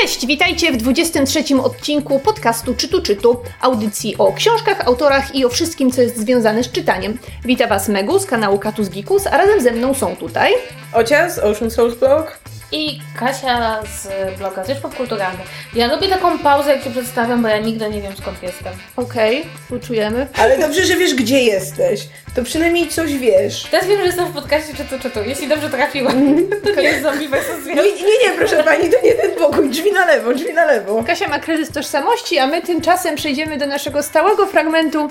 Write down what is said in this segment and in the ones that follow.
Cześć, witajcie w 23 odcinku podcastu Czytu Czytu, audycji o książkach, autorach i o wszystkim, co jest związane z czytaniem. Witam Was Megu z kanału Katus Gikus, a razem ze mną są tutaj Ocia z Ocean Souls Blog i Kasia z bloga Zresztą Popkulturalny. Ja lubię taką pauzę, jak się przedstawiam, bo ja nigdy nie wiem skąd jestem. Okej, okay, uczujemy. Ale dobrze, że wiesz, gdzie jesteś. To przynajmniej coś wiesz. Teraz wiem, że jestem w podcaście czy to, czy to. Jeśli dobrze trafiłam, to nie jest zombie vs. Nie, nie, nie, proszę Pani, to nie ten pokój. Drzwi na lewo, drzwi na lewo. Kasia ma kryzys tożsamości, a my tymczasem przejdziemy do naszego stałego fragmentu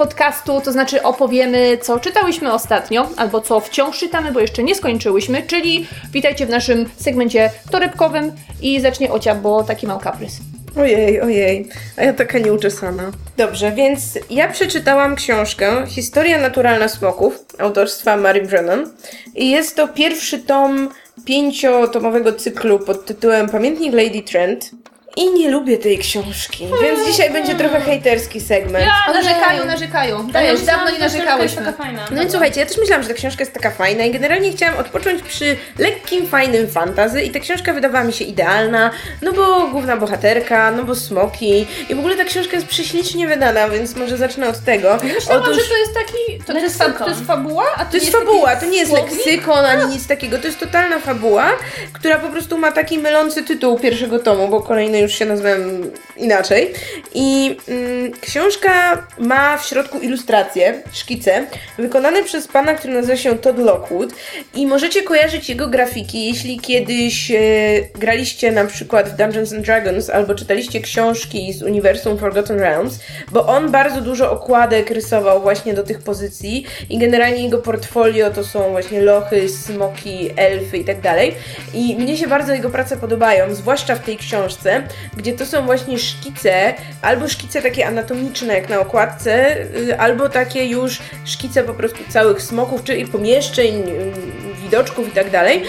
podcastu, to znaczy opowiemy, co czytałyśmy ostatnio, albo co wciąż czytamy, bo jeszcze nie skończyłyśmy, czyli witajcie w naszym segmencie torebkowym i zacznie Ocia, bo taki mam kaprys. Ojej, ojej, a ja taka nieuczesana. Dobrze, więc ja przeczytałam książkę Historia naturalna smoków autorstwa Mary Brennan i jest to pierwszy tom pięciotomowego cyklu pod tytułem Pamiętnik Lady Trent. I nie lubię tej książki, więc dzisiaj będzie trochę hejterski segment. Ja, narzekają, narzekają. Dajesz, dawno nie narzekałyśmy. No więc słuchajcie, ja też myślałam, że ta książka jest taka fajna i generalnie chciałam odpocząć przy lekkim, fajnym fantazy i ta książka wydawała mi się idealna, no bo główna bohaterka, no bo smoki i w ogóle ta książka jest prześlicznie wydana, więc może zacznę od tego. Myślałam, Otóż... że to jest taki, to, to, jest, fa- to jest fabuła? A to, to jest fabuła, to nie jest słownik? leksykon ani nic takiego, to jest totalna fabuła, która po prostu ma taki mylący tytuł pierwszego tomu, bo kolejny już się nazywam inaczej. I mm, książka ma w środku ilustracje, szkice, wykonane przez pana, który nazywa się Todd Lockwood. I możecie kojarzyć jego grafiki, jeśli kiedyś e, graliście na przykład w Dungeons and Dragons albo czytaliście książki z uniwersum Forgotten Realms, bo on bardzo dużo okładek rysował właśnie do tych pozycji i generalnie jego portfolio to są właśnie lochy, smoki, elfy i tak dalej. I mnie się bardzo jego prace podobają, zwłaszcza w tej książce, gdzie to są właśnie szkice, albo szkice takie anatomiczne jak na okładce, y, albo takie już szkice po prostu całych smoków, czyli pomieszczeń, y, widoczków i tak dalej.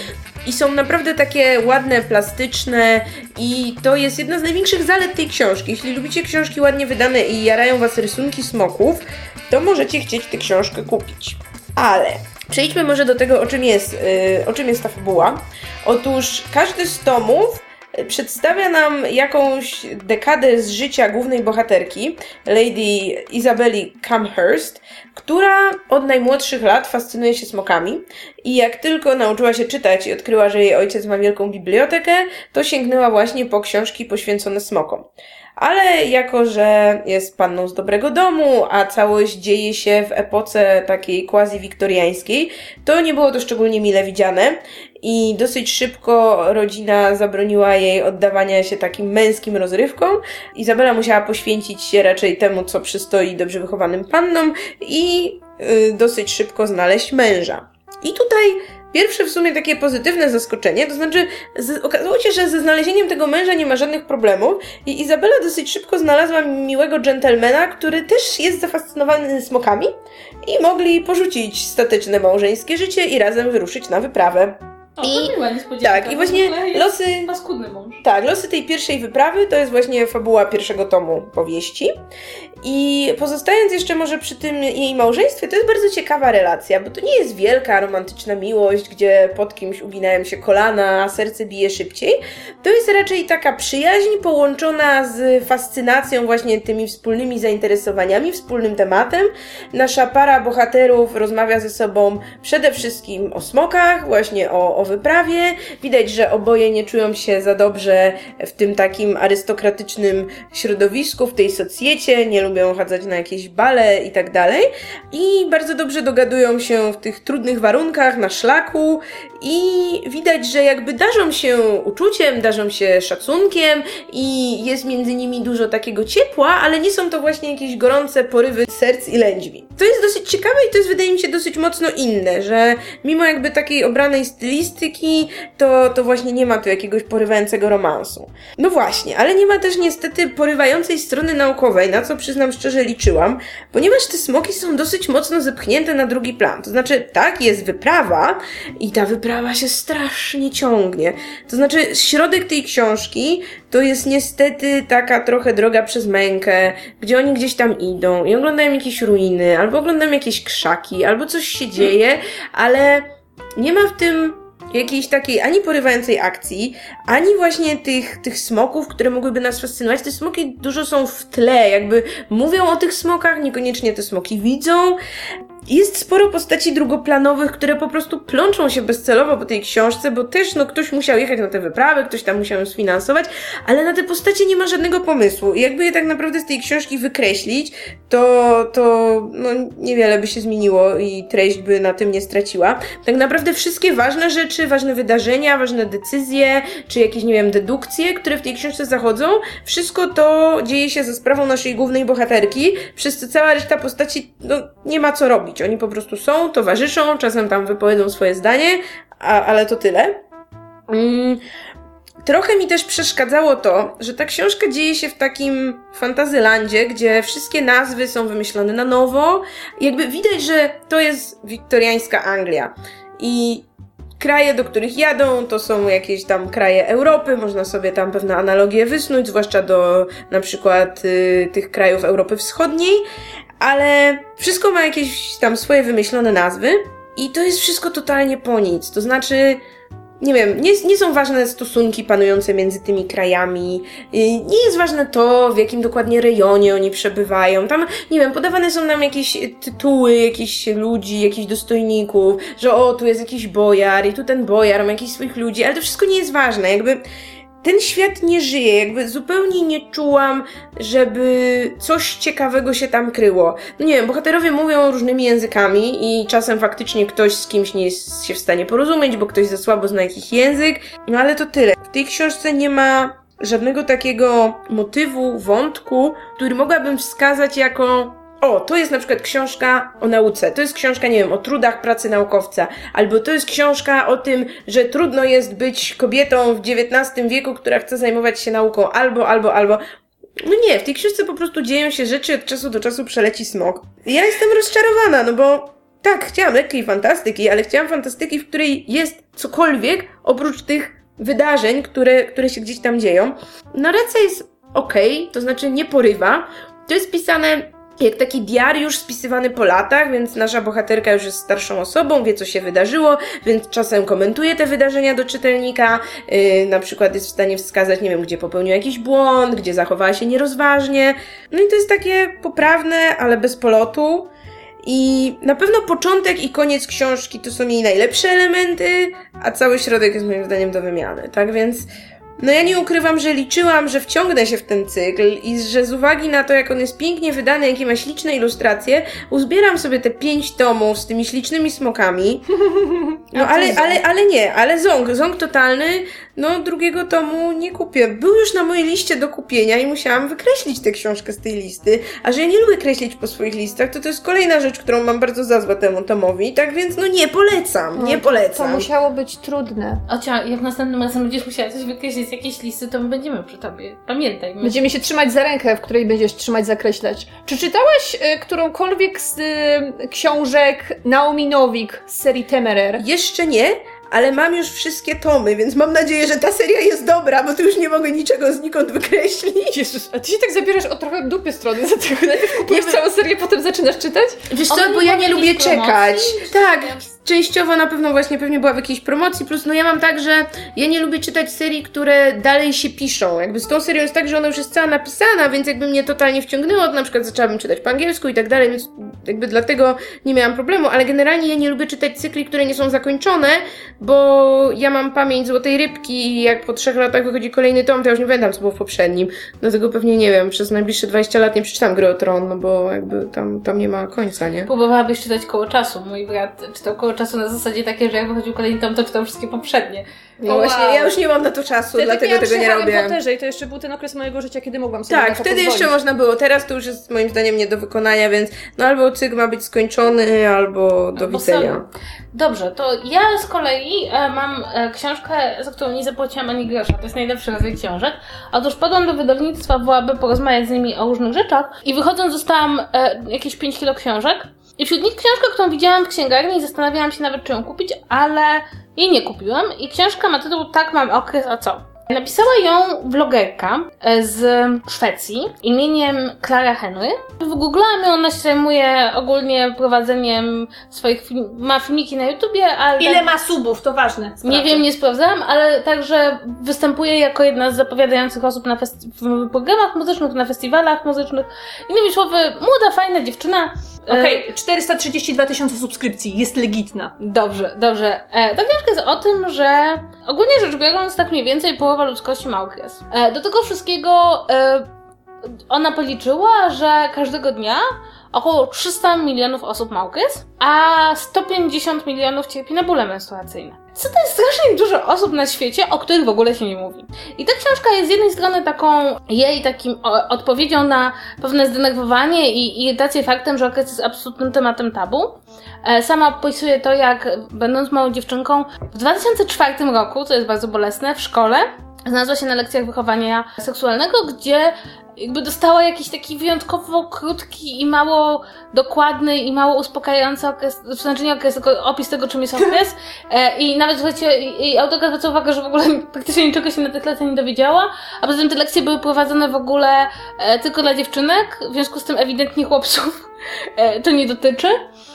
I są naprawdę takie ładne, plastyczne i to jest jedna z największych zalet tej książki. Jeśli lubicie książki ładnie wydane i jarają Was rysunki smoków, to możecie chcieć tę książkę kupić. Ale przejdźmy może do tego, o czym jest, yy, o czym jest ta fabuła. Otóż każdy z tomów przedstawia nam jakąś dekadę z życia głównej bohaterki, Lady Isabeli Camhurst, która od najmłodszych lat fascynuje się smokami i jak tylko nauczyła się czytać i odkryła, że jej ojciec ma wielką bibliotekę, to sięgnęła właśnie po książki poświęcone smokom ale jako, że jest panną z dobrego domu, a całość dzieje się w epoce takiej quasi-wiktoriańskiej, to nie było to szczególnie mile widziane i dosyć szybko rodzina zabroniła jej oddawania się takim męskim rozrywkom. Izabela musiała poświęcić się raczej temu, co przystoi dobrze wychowanym pannom i yy, dosyć szybko znaleźć męża. I tutaj Pierwsze w sumie takie pozytywne zaskoczenie, to znaczy z, okazało się, że ze znalezieniem tego męża nie ma żadnych problemów i Izabela dosyć szybko znalazła miłego dżentelmena, który też jest zafascynowany smokami i mogli porzucić statyczne małżeńskie życie i razem wyruszyć na wyprawę. O, I, to niespodzianka. Tak, i właśnie losy. Paskudny mąż. Tak, losy tej pierwszej wyprawy to jest właśnie fabuła pierwszego tomu powieści. I pozostając jeszcze może przy tym jej małżeństwie, to jest bardzo ciekawa relacja, bo to nie jest wielka romantyczna miłość, gdzie pod kimś uginają się kolana, a serce bije szybciej. To jest raczej taka przyjaźń połączona z fascynacją właśnie tymi wspólnymi zainteresowaniami, wspólnym tematem. Nasza para bohaterów rozmawia ze sobą przede wszystkim o smokach, właśnie o, o wyprawie. Widać, że oboje nie czują się za dobrze w tym takim arystokratycznym środowisku, w tej socjecie, nie lubią chadzać na jakieś bale i tak dalej. I bardzo dobrze dogadują się w tych trudnych warunkach, na szlaku i widać, że jakby darzą się uczuciem, darzą się szacunkiem i jest między nimi dużo takiego ciepła, ale nie są to właśnie jakieś gorące porywy serc i lędźwi. To jest dosyć ciekawe i to jest wydaje mi się dosyć mocno inne, że mimo jakby takiej obranej stylistyki, to, to właśnie nie ma tu jakiegoś porywającego romansu. No właśnie, ale nie ma też niestety porywającej strony naukowej, na co przyznam szczerze, liczyłam, ponieważ te smoki są dosyć mocno zepchnięte na drugi plan. To znaczy, tak, jest wyprawa i ta wyprawa się strasznie ciągnie. To znaczy, środek tej książki to jest niestety taka trochę droga przez mękę, gdzie oni gdzieś tam idą i oglądają jakieś ruiny, albo oglądają jakieś krzaki, albo coś się dzieje, ale nie ma w tym jakiejś takiej ani porywającej akcji, ani właśnie tych, tych smoków, które mogłyby nas fascynować. Te smoki dużo są w tle, jakby mówią o tych smokach, niekoniecznie te smoki widzą. Jest sporo postaci drugoplanowych, które po prostu plączą się bezcelowo po tej książce, bo też no, ktoś musiał jechać na te wyprawy, ktoś tam musiał ją sfinansować, ale na te postacie nie ma żadnego pomysłu. I jakby je tak naprawdę z tej książki wykreślić, to, to no, niewiele by się zmieniło i treść by na tym nie straciła. Tak naprawdę wszystkie ważne rzeczy, ważne wydarzenia, ważne decyzje, czy jakieś, nie wiem, dedukcje, które w tej książce zachodzą, wszystko to dzieje się za sprawą naszej głównej bohaterki, przez co cała reszta postaci no, nie ma co robić robić. Oni po prostu są, towarzyszą, czasem tam wypowiedzą swoje zdanie, a, ale to tyle. Mm, trochę mi też przeszkadzało to, że ta książka dzieje się w takim fantazylandzie, gdzie wszystkie nazwy są wymyślone na nowo. Jakby widać, że to jest wiktoriańska Anglia. I kraje, do których jadą, to są jakieś tam kraje Europy, można sobie tam pewne analogie wysnuć, zwłaszcza do na przykład y, tych krajów Europy Wschodniej, ale wszystko ma jakieś tam swoje wymyślone nazwy i to jest wszystko totalnie po nic. To znaczy, nie wiem, nie, nie są ważne stosunki panujące między tymi krajami, y, nie jest ważne to, w jakim dokładnie rejonie oni przebywają. Tam, nie wiem, podawane są nam jakieś tytuły, jakichś ludzi, jakichś dostojników, że o, tu jest jakiś bojar i tu ten bojar ma jakichś swoich ludzi, ale to wszystko nie jest ważne. Jakby ten świat nie żyje, jakby zupełnie nie czułam, żeby coś ciekawego się tam kryło. No nie wiem, bohaterowie mówią różnymi językami i czasem faktycznie ktoś z kimś nie jest się w stanie porozumieć, bo ktoś za słabo zna jakiś język, no ale to tyle. W tej książce nie ma żadnego takiego motywu, wątku, który mogłabym wskazać jako o, to jest na przykład książka o nauce, to jest książka, nie wiem, o trudach pracy naukowca, albo to jest książka o tym, że trudno jest być kobietą w XIX wieku, która chce zajmować się nauką, albo, albo, albo. No nie, w tej książce po prostu dzieją się rzeczy, od czasu do czasu przeleci smok. Ja jestem rozczarowana, no bo tak, chciałam lekkiej fantastyki, ale chciałam fantastyki, w której jest cokolwiek oprócz tych wydarzeń, które, które się gdzieś tam dzieją. Narracja jest okej, okay, to znaczy nie porywa. To jest pisane jak taki diariusz spisywany po latach, więc nasza bohaterka już jest starszą osobą, wie co się wydarzyło, więc czasem komentuje te wydarzenia do czytelnika, yy, na przykład jest w stanie wskazać, nie wiem, gdzie popełnił jakiś błąd, gdzie zachowała się nierozważnie. No i to jest takie poprawne, ale bez polotu. I na pewno początek i koniec książki to są jej najlepsze elementy, a cały środek jest moim zdaniem do wymiany, tak więc no ja nie ukrywam, że liczyłam, że wciągnę się w ten cykl i że z uwagi na to, jak on jest pięknie wydany, jakie ma śliczne ilustracje, uzbieram sobie te pięć tomów z tymi ślicznymi smokami. No ale, ale, ale nie, ale ząg, ząg totalny, no drugiego tomu nie kupię. Był już na mojej liście do kupienia i musiałam wykreślić tę książkę z tej listy. A że ja nie lubię kreślić po swoich listach, to to jest kolejna rzecz, którą mam bardzo za złe temu tomowi. Tak więc no nie polecam, nie polecam. To musiało być trudne. Ocia, jak następnym razem będziesz musiała coś wykreślić z jakiejś listy, to my będziemy przy tobie. Pamiętaj. My... Będziemy się trzymać za rękę, w której będziesz trzymać, zakreślać. Czy czytałaś y, którąkolwiek z y, książek Naomi Nowik z serii Temerer? Jeszcze nie, ale mam już wszystkie tomy, więc mam nadzieję, że ta seria jest dobra, bo tu już nie mogę niczego znikąd wykreślić. Jezus, a ty się tak zabierasz o trochę dupie strony za tego. Najpierw kupujesz całą serię, potem zaczynasz czytać? Wiesz co, bo ja nie lubię czekać. Tak, częściowo na pewno właśnie pewnie była w jakiejś promocji, plus no ja mam tak, że ja nie lubię czytać serii, które dalej się piszą. Jakby z tą serią jest tak, że ona już jest cała napisana, więc jakby mnie totalnie wciągnęło, to na przykład zaczęłabym czytać po angielsku i tak dalej, więc jakby dlatego nie miałam problemu, ale generalnie ja nie lubię czytać cykli, które nie są zakończone, bo ja mam pamięć złotej rybki i jak po trzech latach wychodzi kolejny tom, to ja już nie pamiętam, co było w poprzednim. Dlatego pewnie, nie wiem, przez najbliższe 20 lat nie przeczytam Gry o Tron, no bo jakby tam, tam nie ma końca, nie? Próbowałabyś czytać koło czasu. Mój brat czytał koło czasu na zasadzie takiej, że jak wychodził kolejny tom, to czytał wszystkie poprzednie. No wow. właśnie, ja już nie mam na to czasu, wtedy dlatego tego nie robię. Potterze i to jeszcze był ten okres mojego życia, kiedy mogłam sobie Tak, wtedy pozwolić. jeszcze można było. Teraz to już jest moim zdaniem nie do wykonania, więc no albo cykl ma być skończony, albo do albo widzenia. Sam. Dobrze, to ja z kolei e, mam e, książkę, za którą nie zapłaciłam ani grosza. To jest najlepszy rodzaj książek. Otóż podłam do wydawnictwa, aby porozmawiać z nimi o różnych rzeczach i wychodząc dostałam e, jakieś 5 kilo książek. I wśród nich książka, którą widziałam w księgarni i zastanawiałam się nawet, czy ją kupić, ale jej nie kupiłam. I książka ma tytuł Tak mam okres, a co? Napisała ją blogerka e, z Szwecji imieniem Clara Henry. Wygooglałam ją, ona się zajmuje ogólnie prowadzeniem swoich film, ma filmiki na YouTubie, ale... Ile ma subów, to ważne. Nie Sprawdzę. wiem, nie sprawdzałam, ale także występuje jako jedna z zapowiadających osób na festi- w programach muzycznych, na festiwalach muzycznych. Innymi słowy, młoda, fajna dziewczyna. E, Okej, 432 tysiące subskrypcji, jest legitna. Dobrze, dobrze. E, ta książka jest o tym, że ogólnie rzecz biorąc, tak mniej więcej połowa ludzkości ma okres. E, do tego wszystkiego e, ona policzyła, że każdego dnia około 300 milionów osób ma okres, a 150 milionów cierpi na bóle menstruacyjne. Co to jest strasznie dużo osób na świecie, o których w ogóle się nie mówi. I ta książka jest z jednej strony taką jej takim odpowiedzią na pewne zdenerwowanie i irytację faktem, że okres jest absolutnym tematem tabu. E, Sama opisuje to, jak będąc małą dziewczynką w 2004 roku, co jest bardzo bolesne, w szkole znalazła się na lekcjach wychowania seksualnego, gdzie jakby dostała jakiś taki wyjątkowo krótki i mało dokładny i mało uspokajający okres, znaczy nie okres, tylko opis tego, czym jest okres. E, I nawet, słuchajcie, i- autorka zwraca uwagę, że w ogóle praktycznie niczego się na tych lekcjach nie dowiedziała, a poza tym te lekcje były prowadzone w ogóle e, tylko dla dziewczynek, w związku z tym ewidentnie chłopców to nie dotyczy.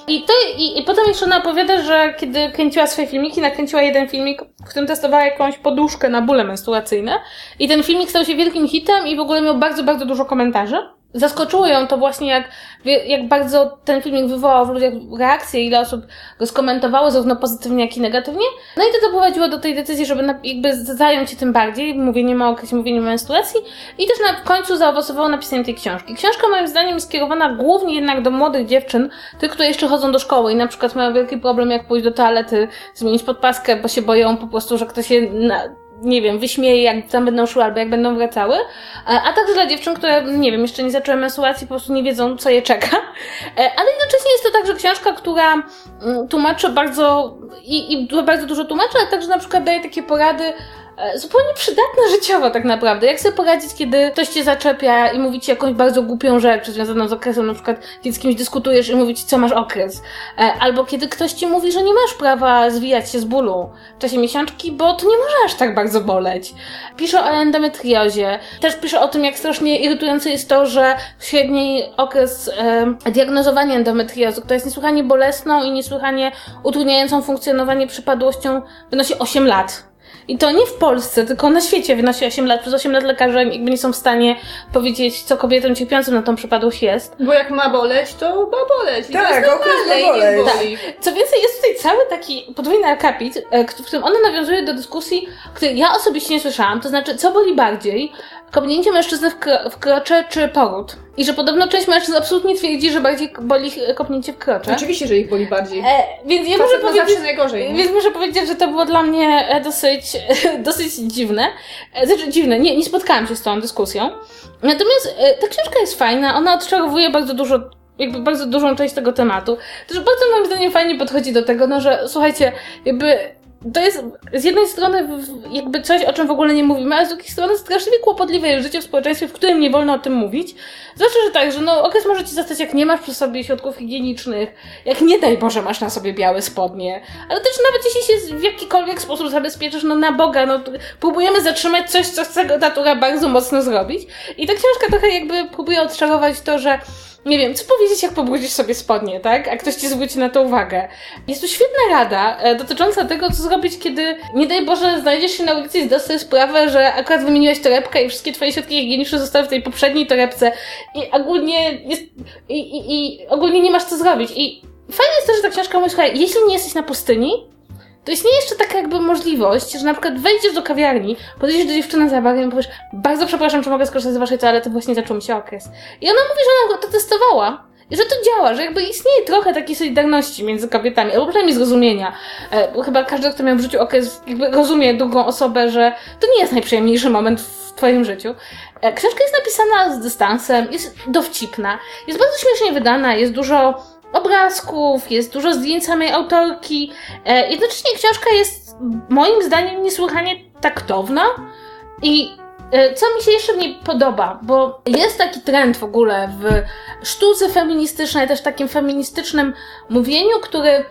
I, to, i, I potem jeszcze ona opowiada, że kiedy kręciła swoje filmiki, nakręciła jeden filmik, w którym testowała jakąś poduszkę na bóle menstruacyjne. I ten filmik stał się wielkim hitem i w ogóle miał bardzo, bardzo dużo komentarzy. Zaskoczyło ją to właśnie, jak, jak bardzo ten filmik wywołał w ludziach reakcje, ile osób go skomentowało, zarówno pozytywnie, jak i negatywnie. No i to doprowadziło do tej decyzji, żeby na, jakby zająć się tym bardziej, mówieniem o okresie, mówieniem o menstruacji. I też na, końcu zaowocowało napisaniem tej książki. Książka moim zdaniem skierowana głównie jednak do młodych dziewczyn, tych, które jeszcze chodzą do szkoły i na przykład mają wielki problem, jak pójść do toalety, zmienić podpaskę, bo się boją po prostu, że ktoś je na, nie wiem, wyśmieje, jak tam będą szły albo jak będą wracały. A, a także dla dziewczyn, które, nie wiem, jeszcze nie zaczęły menstruacji, po prostu nie wiedzą, co je czeka. E, Ale jednocześnie jest to także książka, która mm, tłumaczy bardzo, i, i bardzo dużo tłumaczy, ale także na przykład daje takie porady, e, zupełnie przydatne życiowo tak naprawdę. Jak sobie poradzić, kiedy ktoś cię zaczepia i mówi ci jakąś bardzo głupią rzecz związaną z okresem, na przykład kiedy z kimś dyskutujesz i mówi ci, co masz okres. E, Albo kiedy ktoś ci mówi, że nie masz prawa zwijać się z bólu w czasie miesiączki, bo to nie może aż tak bardzo boleć. Pisze o endometriozie. Też pisze o tym, jak strasznie irytujące jest to, że średni okres e, diagnozowania endometriozy, która jest niesłychanie bolesną i niesłychanie utrudniającą funkcjonowanie przypadłością, wynosi 8 lat. I to nie w Polsce, tylko na świecie wynosi 8 lat. Przez 8 lat lekarze jakby nie są w stanie powiedzieć, co kobietom cierpiącym na tą przypadłość jest. Bo jak ma boleć, to ma boleć. I Tak, to okres ma boleć. boli. Co więcej, jest tutaj cały taki podwójny akapit, e, w którym ona nawiązuje do dyskusji, której ja osobiście nie słyszałam, to znaczy, co boli bardziej, kopnięcie mężczyzny w, kro- w krocze czy poród. I że podobno część mężczyzn absolutnie twierdzi, że bardziej boli ich kopnięcie w krocze. Oczywiście, że ich boli bardziej. E, więc ja Facet muszę powiedzieć... zawsze najgorzej. Więc muszę powiedzieć, że to było dla mnie e, dosyć, dosyć dziwne. E, Znaczy dziwne, nie, nie spotkałam się z tą dyskusją. Natomiast e, ta książka jest fajna, ona odczarowuje bardzo dużo jakby bardzo dużą część tego tematu. Też bardzo moim zdaniem fajnie podchodzi do tego, no że słuchajcie, jakby to jest z jednej strony jakby coś, o czym w ogóle nie mówimy, a z drugiej strony straszliwie kłopotliwe jest życie w społeczeństwie, w którym nie wolno o tym mówić. Zwłaszcza, że tak, że no okres może ci zastać, jak nie masz przy sobie środków higienicznych, jak nie daj Boże masz na sobie białe spodnie, ale też nawet jeśli się w jakikolwiek sposób zabezpieczysz, no na Boga, no próbujemy zatrzymać coś, co chce natura bardzo mocno zrobić. I ta książka trochę jakby próbuje odczarować to, że nie wiem, co powiedzieć, jak pobrudzisz sobie spodnie, tak? A ktoś ci zwróci na to uwagę. Jest tu świetna rada e, dotycząca tego, co zrobić, kiedy, nie daj Boże, znajdziesz się na ulicy i zdasz sobie sprawę, że akurat wymieniłeś torebkę i wszystkie twoje środki higieniczne zostały w tej poprzedniej torebce i ogólnie jest, i, i, i ogólnie nie masz co zrobić. I fajne jest to, że ta książka mówi, słuchaj, jeśli nie jesteś na pustyni, to istnieje jeszcze taka jakby możliwość, że na przykład wejdziesz do kawiarni, podejdziesz do dziewczyny za barem i powiesz, bardzo przepraszam, czy mogę skorzystać z waszej toalety, właśnie zaczął mi się okres. I ona mówi, że ona to testowała. I że to działa, że jakby istnieje trochę takiej solidarności między kobietami, albo przynajmniej zrozumienia. E, bo chyba każdy, kto miał w życiu okres, jakby rozumie drugą osobę, że to nie jest najprzyjemniejszy moment w twoim życiu. E, książka jest napisana z dystansem, jest dowcipna, jest bardzo śmiesznie wydana, jest dużo obrazków, jest dużo zdjęć samej autorki. E, jednocześnie książka jest moim zdaniem niesłychanie taktowna i e, co mi się jeszcze w niej podoba, bo jest taki trend w ogóle w sztuce feministycznej, też takim feministycznym mówieniu, który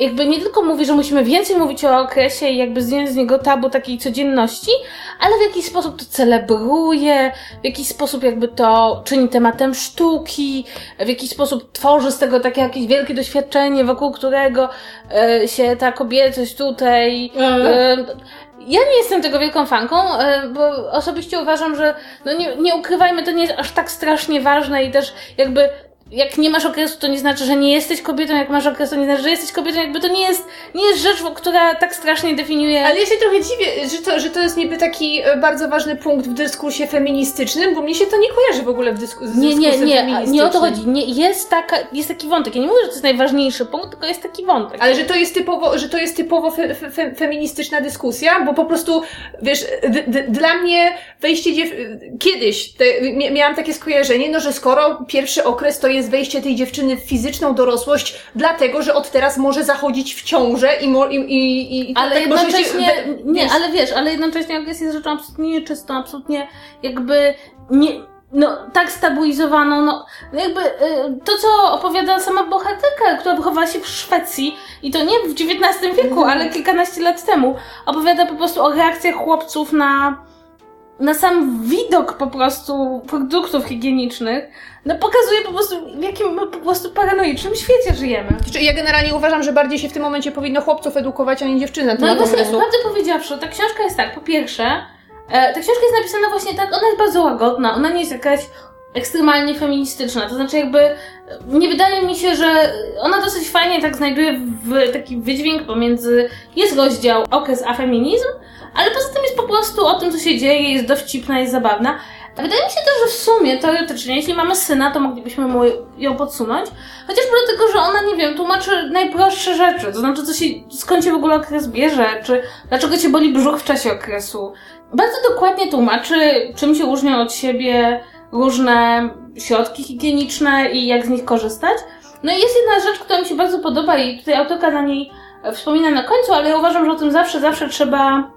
jakby nie tylko mówi, że musimy więcej mówić o okresie i jakby zdjąć z niego tabu takiej codzienności, ale w jakiś sposób to celebruje, w jakiś sposób jakby to czyni tematem sztuki, w jakiś sposób tworzy z tego takie jakieś wielkie doświadczenie, wokół którego e, się ta kobiecość tutaj... E, ja nie jestem tego wielką fanką, e, bo osobiście uważam, że no nie, nie ukrywajmy, to nie jest aż tak strasznie ważne i też jakby jak nie masz okresu, to nie znaczy, że nie jesteś kobietą, jak masz okres, to nie znaczy, że jesteś kobietą, jakby to nie jest, nie jest rzecz, która tak strasznie definiuje. Ale ja się trochę dziwię, że to, że to jest niby taki e, bardzo ważny punkt w dyskursie feministycznym, bo mnie się to nie kojarzy w ogóle w dysku, z Nie, nie, nie, nie o to chodzi. Nie, jest, taka, jest taki wątek. Ja nie mówię, że to jest najważniejszy punkt, tylko jest taki wątek. Ale że to jest typowo, że to jest typowo fe, fe, fe, feministyczna dyskusja, bo po prostu, wiesz, d, d, dla mnie wejście dziew... kiedyś te, mia- miałam takie skojarzenie, no że skoro pierwszy okres to jest wejście tej dziewczyny w fizyczną dorosłość, dlatego, że od teraz może zachodzić w ciążę i, mo, i, i, i Ale tak może się- jednocześnie, we- nie, wiesz, ale wiesz, ale jednocześnie agresja jest rzeczą absolutnie nieczystą, absolutnie jakby nie, no tak stabilizowaną, no jakby y, to, co opowiada sama bohaterka, która wychowała się w Szwecji i to nie w XIX wieku, Mhm. ale kilkanaście lat temu, opowiada po prostu o reakcjach chłopców na na sam widok po prostu produktów higienicznych, no pokazuje po prostu, w jakim my po prostu paranoicznym świecie żyjemy. Znaczy, Ja generalnie uważam, że bardziej się w tym momencie powinno chłopców edukować, a nie dziewczyny na No i właśnie, prawdę powiedziawszy, ta książka jest tak, po pierwsze, e, ta książka jest napisana właśnie tak, ona jest bardzo łagodna, ona nie jest jakaś ekstremalnie feministyczna, to znaczy jakby nie wydaje mi się, że ona dosyć fajnie tak znajduje w taki wydźwięk pomiędzy, jest rozdział okres a feminizm, ale poza tym jest po prostu o tym, co się dzieje, jest dowcipna, jest zabawna. Wydaje mi się też, że w sumie, teoretycznie, jeśli mamy syna, to moglibyśmy mu ją podsunąć. Chociażby dlatego, że ona, nie wiem, tłumaczy najprostsze rzeczy. To znaczy, co się, skąd się w ogóle okres bierze, czy dlaczego cię boli brzuch w czasie okresu. Bardzo dokładnie tłumaczy, czym się różnią od siebie różne środki higieniczne i jak z nich korzystać. No i jest jedna rzecz, która mi się bardzo podoba i tutaj autorka na niej e, wspomina na końcu, ale ja uważam, że o tym zawsze, zawsze trzeba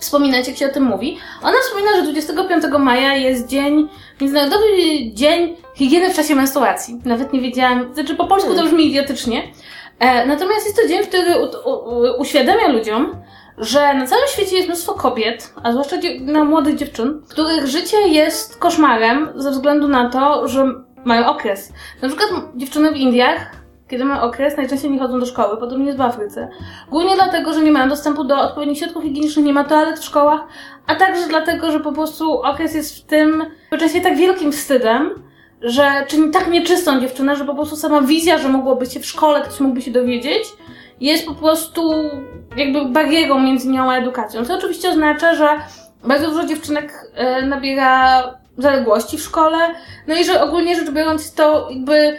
wspominać, jak się o tym mówi. Ona wspomina, że 25 maja jest dzień, Międzynarodowy Dzień Higieny w czasie menstruacji. Nawet nie wiedziałam, znaczy po polsku to brzmi idiotycznie. E, natomiast jest to dzień, który u, u, uświadamia ludziom, że na całym świecie jest mnóstwo kobiet, a zwłaszcza na młodych dziewczyn, których życie jest koszmarem ze względu na to, że mają okres. Na przykład dziewczyny w Indiach, kiedy mają okres, najczęściej nie chodzą do szkoły, podobnie jest w Afryce. Głównie dlatego, że nie mają dostępu do odpowiednich środków higienicznych, nie ma toalet w szkołach, a także dlatego, że po prostu okres jest w tym czasie tak wielkim wstydem, że czyni tak nieczystą dziewczynę, że po prostu sama wizja, że mogłoby się w szkole ktoś mógłby się dowiedzieć, jest po prostu jakby barierą między nią a edukacją. Co oczywiście oznacza, że bardzo dużo dziewczynek e, nabiera zaległości w szkole, no i że ogólnie rzecz biorąc jest to jakby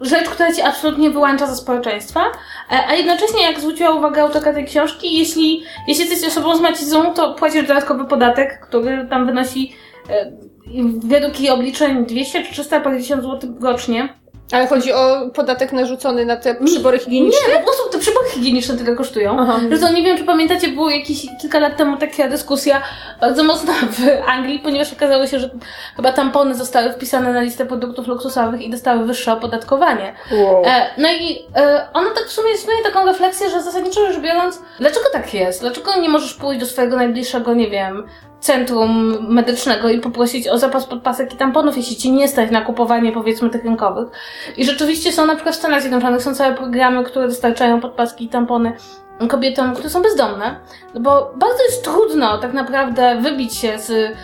rzecz, która cię absolutnie wyłącza ze społeczeństwa, e, a jednocześnie jak zwróciła uwagę autorka tej książki, jeśli, jeśli jesteś osobą z macizą, to płacisz dodatkowy podatek, który tam wynosi e, według jej obliczeń 200 czy 350 zł rocznie. Ale chodzi o podatek narzucony na te przybory higieniczne? Nie, po prostu te przybory higieniczne tyle kosztują. Aha. Że to nie wiem, czy pamiętacie, było jakieś kilka lat temu taka dyskusja bardzo mocna w Anglii, ponieważ okazało się, że chyba tampony zostały wpisane na listę produktów luksusowych i dostały wyższe opodatkowanie. Wow. E, no i e, ona tak w sumie istnieje taką refleksję, że zasadniczo rzecz biorąc, dlaczego tak jest? Dlaczego nie możesz pójść do swojego najbliższego, nie wiem, centrum medycznego i poprosić o zapas podpasek i tamponów, jeśli ci nie stać na kupowanie, powiedzmy, tych rynkowych. I rzeczywiście są na przykład w Stanach Zjednoczonych są całe programy, które dostarczają podpaski i tampony kobietom, które są bezdomne, no bo bardzo jest trudno tak naprawdę wybić się z,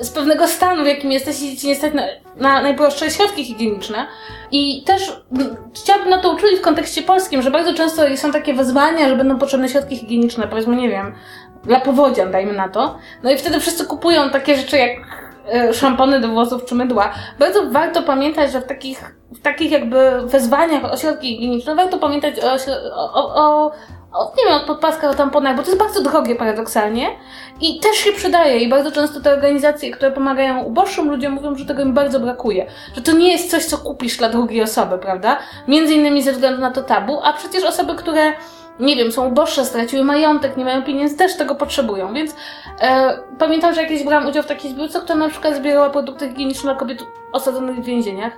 z pewnego stanu, w jakim jesteś i ci nie stać na, na najprostsze środki higieniczne. I też chciałabym na to uczulić w kontekście polskim, że bardzo często są takie wezwania, że będą potrzebne środki higieniczne, powiedzmy, nie wiem, dla powodzian, dajmy na to. No i wtedy wszyscy kupują takie rzeczy jak e, szampony do włosów czy mydła. Bardzo warto pamiętać, że w takich, w takich jakby wezwaniach o środki higieniczne warto pamiętać o, o, o, o, o nie wiem, o podpaskach, o tamponach, bo to jest bardzo drogie paradoksalnie i też się przydaje i bardzo często te organizacje, które pomagają uboższym ludziom mówią, że tego im bardzo brakuje. Że to nie jest coś, co kupisz dla drugiej osoby, prawda? Między innymi ze względu na to tabu, a przecież osoby, które nie wiem, są uboższe, straciły majątek, nie mają pieniędzy, też tego potrzebują, więc e, pamiętam, że jakieś brałam udział w takiej zbiórce, która na przykład zbierała produkty higieniczne dla kobiet osadzonych w więzieniach,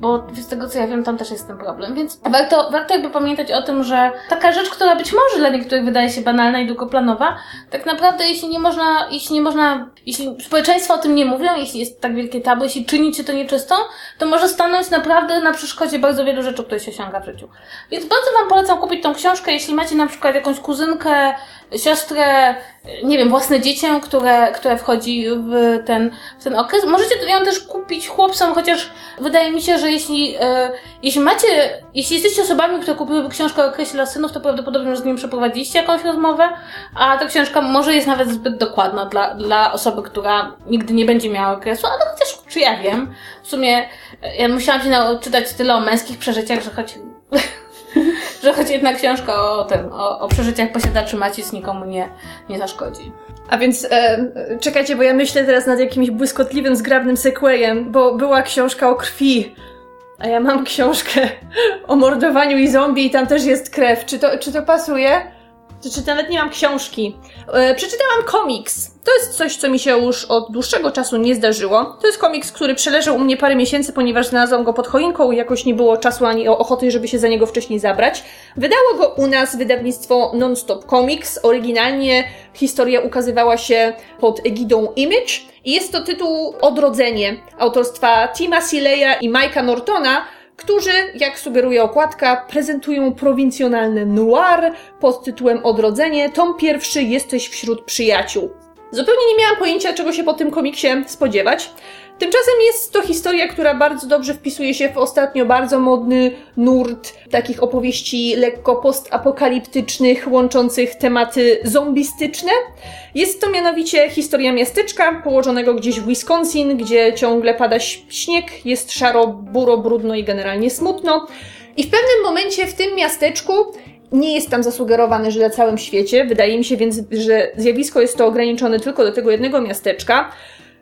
bo z tego co ja wiem, tam też jest ten problem. Więc warto, warto jakby pamiętać o tym, że taka rzecz, która być może dla niektórych wydaje się banalna i długoplanowa, tak naprawdę jeśli nie można, jeśli nie można, jeśli społeczeństwo o tym nie mówią, jeśli jest tak wielkie tabu, jeśli czynicie to nieczystą, to może stanąć naprawdę na przeszkodzie bardzo wielu rzeczy, które się osiąga w życiu. Więc bardzo Wam polecam kupić tą książkę, jeśli macie na przykład jakąś kuzynkę, siostrę, nie wiem, własne dziecię, które, które wchodzi w ten, w ten okres. Możecie ją też kupić chłopcom, chociaż wydaje mi się, że jeśli, e, jeśli macie, jeśli jesteście osobami, które kupiłyby książkę o okresie dla synów, to prawdopodobnie już z nim przeprowadziliście jakąś rozmowę, a ta książka może jest nawet zbyt dokładna dla, dla osoby, która nigdy nie będzie miała okresu, ale chociaż, czy ja wiem, w sumie e, ja musiałam się czytać tyle o męskich przeżyciach, że choć że choć jedna książka o tym, o, o przeżyciach posiadaczy macic nikomu nie, nie zaszkodzi. A więc e, czekajcie, bo ja myślę teraz nad jakimś błyskotliwym, zgrabnym sequelem, bo była książka o krwi, a ja mam książkę o mordowaniu i zombie i tam też jest krew. Czy to, czy to pasuje? Czy, nawet nie mam książki? E, przeczytałam komiks. To jest coś, co mi się już od dłuższego czasu nie zdarzyło. To jest komiks, który przeleżał u mnie parę miesięcy, ponieważ znalazłam go pod choinką i jakoś nie było czasu ani ochoty, żeby się za niego wcześniej zabrać. Wydało go u nas wydawnictwo Nonstop Comics. Oryginalnie historia ukazywała się pod egidą Image i jest to tytuł Odrodzenie autorstwa Tima Sileya i Mike'a Nortona, którzy, jak sugeruje okładka, prezentują prowincjonalny noir pod tytułem Odrodzenie. Tom pierwszy Jesteś wśród przyjaciół. Zupełnie nie miałam pojęcia, czego się po tym komiksie spodziewać. Tymczasem jest to historia, która bardzo dobrze wpisuje się w ostatnio bardzo modny nurt takich opowieści lekko postapokaliptycznych, łączących tematy zombistyczne. Jest to mianowicie historia miasteczka położonego gdzieś w Wisconsin, gdzie ciągle pada śnieg, jest szaro, buro, brudno i generalnie smutno. I w pewnym momencie w tym miasteczku nie jest tam zasugerowane, że na całym świecie. Wydaje mi się więc, że zjawisko jest to ograniczone tylko do tego jednego miasteczka.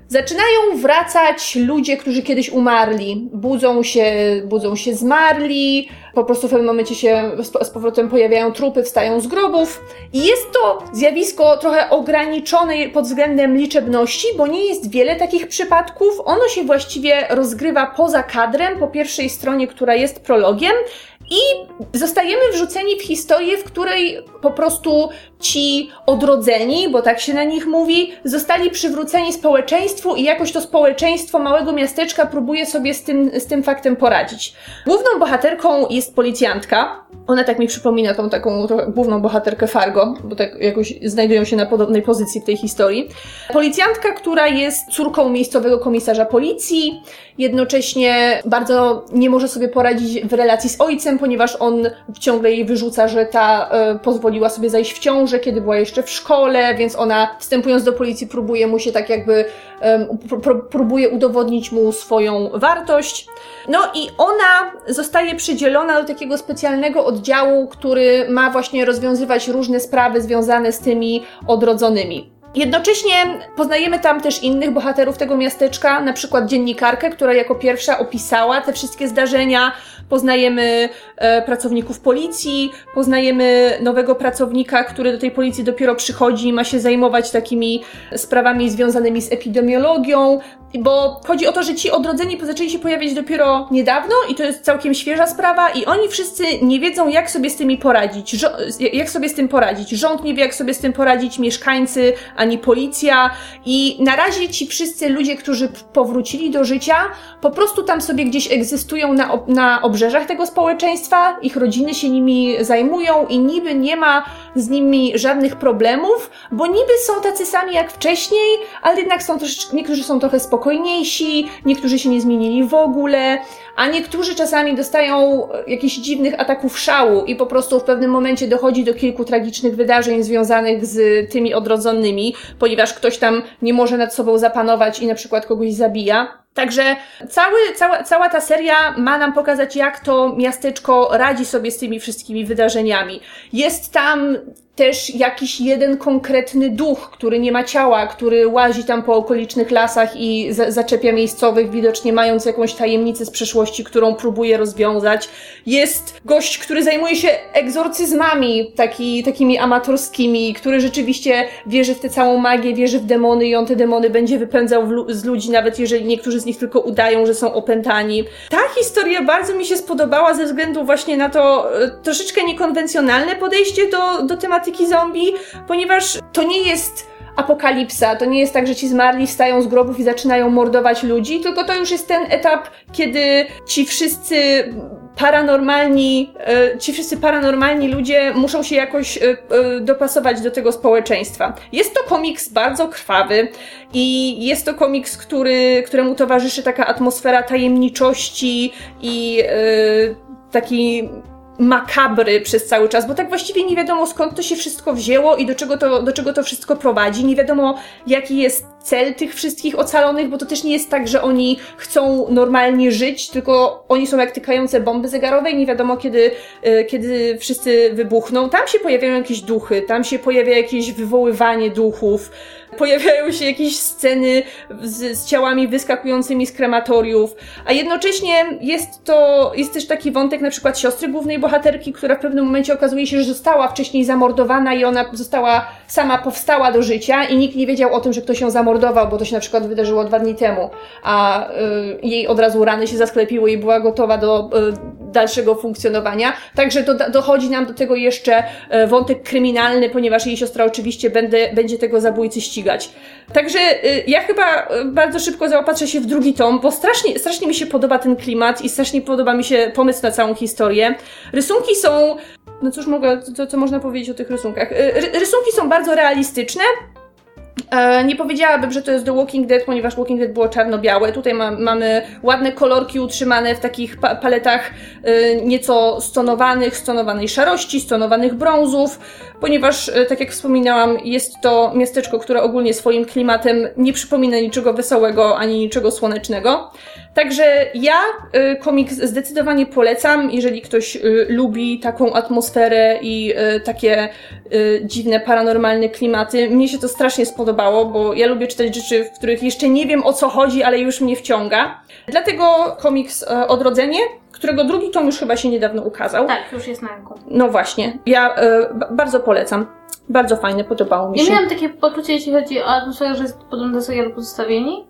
Zaczynają wracać ludzie, którzy kiedyś umarli. Budzą się, budzą się zmarli, po prostu w pewnym momencie się z powrotem pojawiają trupy, wstają z grobów. I jest to zjawisko trochę ograniczone pod względem liczebności, bo nie jest wiele takich przypadków. Ono się właściwie rozgrywa poza kadrem, po pierwszej stronie, która jest prologiem, i zostajemy wrzuceni w historię, w której po prostu ci odrodzeni, bo tak się na nich mówi, zostali przywróceni społeczeństwu i jakoś to społeczeństwo małego miasteczka próbuje sobie z tym, z tym faktem poradzić. Główną bohaterką jest policjantka. Ona tak mi przypomina tą taką główną bohaterkę Fargo, bo tak jakoś znajdują się na podobnej pozycji w tej historii. Policjantka, która jest córką miejscowego komisarza policji, jednocześnie bardzo nie może sobie poradzić w relacji z ojcem, ponieważ on ciągle jej wyrzuca, że ta y, pozwoliła sobie zajść w ciążę, kiedy była jeszcze w szkole, więc ona wstępując do policji próbuje mu się tak jakby y, próbuje udowodnić mu swoją wartość. No i ona zostaje przydzielona do takiego specjalnego oddziału, który ma właśnie rozwiązywać różne sprawy związane z tymi odrodzonymi. Jednocześnie poznajemy tam też innych bohaterów tego miasteczka, na przykład dziennikarkę, która jako pierwsza opisała te wszystkie zdarzenia. Poznajemy e, pracowników policji, poznajemy nowego pracownika, który do tej policji dopiero przychodzi i ma się zajmować takimi sprawami związanymi z epidemiologią. Bo chodzi o to, że ci odrodzeni zaczęli się pojawiać dopiero niedawno i to jest całkiem świeża sprawa i oni wszyscy nie wiedzą, jak sobie z tymi poradzić. jak sobie z tym poradzić. Rząd nie wie, jak sobie z tym poradzić, mieszkańcy, ani policja. I na razie ci wszyscy ludzie, którzy powrócili do życia, po prostu tam sobie gdzieś egzystują na, na obrzeżach tego społeczeństwa, ich rodziny się nimi zajmują i niby nie ma z nimi żadnych problemów, bo niby są tacy sami jak wcześniej, ale jednak są też, niektórzy są trochę spokojniejsi, niektórzy się nie zmienili w ogóle, a niektórzy czasami dostają jakichś dziwnych ataków szału i po prostu w pewnym momencie dochodzi do kilku tragicznych wydarzeń związanych z tymi odrodzonymi, ponieważ ktoś tam nie może nad sobą zapanować i na przykład kogoś zabija. Także cały, cała, cała ta seria ma nam pokazać, jak to miasteczko radzi sobie z tymi wszystkimi wydarzeniami. Jest tam też jakiś jeden konkretny duch, który nie ma ciała, który łazi tam po okolicznych lasach i za zaczepia miejscowych, widocznie mając jakąś tajemnicę z przeszłości, którą próbuje rozwiązać. Jest gość, który zajmuje się egzorcyzmami, taki, takimi amatorskimi, który rzeczywiście wierzy w tę całą magię, wierzy w demony i on te demony będzie wypędzał z ludzi, nawet jeżeli niektórzy z nich tylko udają, że są opętani. Ta historia bardzo mi się spodobała ze względu właśnie na to e, troszeczkę niekonwencjonalne podejście do, do tematyki zombie, ponieważ to nie jest apokalipsa. To nie jest tak, że ci zmarli wstają z grobów i zaczynają mordować ludzi, tylko to już jest ten etap, kiedy ci wszyscy paranormalni, e, ci wszyscy paranormalni ludzie muszą się jakoś e, e, dopasować do tego społeczeństwa. Jest to komiks bardzo krwawy i jest to komiks, który, któremu towarzyszy taka atmosfera tajemniczości i taki makabry przez cały czas, bo tak właściwie nie wiadomo skąd to się wszystko wzięło i do czego to, do czego to wszystko prowadzi. Nie wiadomo jaki jest cel tych wszystkich ocalonych, bo to też nie jest tak, że oni chcą normalnie żyć, tylko oni są jak tykające bomby zegarowe i nie wiadomo kiedy, e, kiedy wszyscy wybuchną. Tam się pojawiają jakieś duchy, tam się pojawia jakieś wywoływanie duchów, pojawiają się jakieś sceny z, z ciałami wyskakującymi z krematoriów, a jednocześnie jest to, jest też taki wątek na przykład siostry głównej bohaterki, która w pewnym momencie okazuje się, że została wcześniej zamordowana i ona została, sama powstała do życia i nikt nie wiedział o tym, że ktoś ją zamordował, bo to się na przykład wydarzyło dwa dni temu, a y, jej od razu rany się zasklepiły i była gotowa do y, dalszego funkcjonowania. Także do, dochodzi nam do tego jeszcze y, wątek kryminalny, ponieważ jej siostra oczywiście będę, będzie tego zabójcy ścigać. Także y, ja chyba y, bardzo szybko zaopatrzę się w drugi tom, bo strasznie, strasznie mi się podoba ten klimat i strasznie podoba mi się pomysł na całą historię. Rysunki są no cóż mogę, co, co można powiedzieć o tych rysunkach? Y, rysunki są bardzo realistyczne, nie powiedziałabym, że to jest The Walking Dead, ponieważ Walking Dead było czarno-białe. Tutaj ma, mamy ładne kolorki utrzymane w takich pa paletach y, nieco stonowanych, stonowanej szarości, stonowanych brązów, ponieważ, y, tak jak wspominałam, jest to miasteczko, które ogólnie swoim klimatem nie przypomina niczego wesołego ani niczego słonecznego. Także ja y, komiks zdecydowanie polecam, jeżeli ktoś y, lubi taką atmosferę i y, takie dziwne, paranormalne klimaty. Mnie się to strasznie spodobało, bo ja lubię czytać rzeczy, w których jeszcze nie wiem o co chodzi, ale już mnie wciąga. Dlatego komiks y, Odrodzenie, którego drugi tom już chyba się niedawno ukazał. Tak, już jest na rynku. No właśnie, ja y, bardzo polecam. Bardzo fajne, podobało mi się. Ja miałam takie poczucie, jeśli chodzi o atmosferę, że jest podobne do serialu Pozostawieni.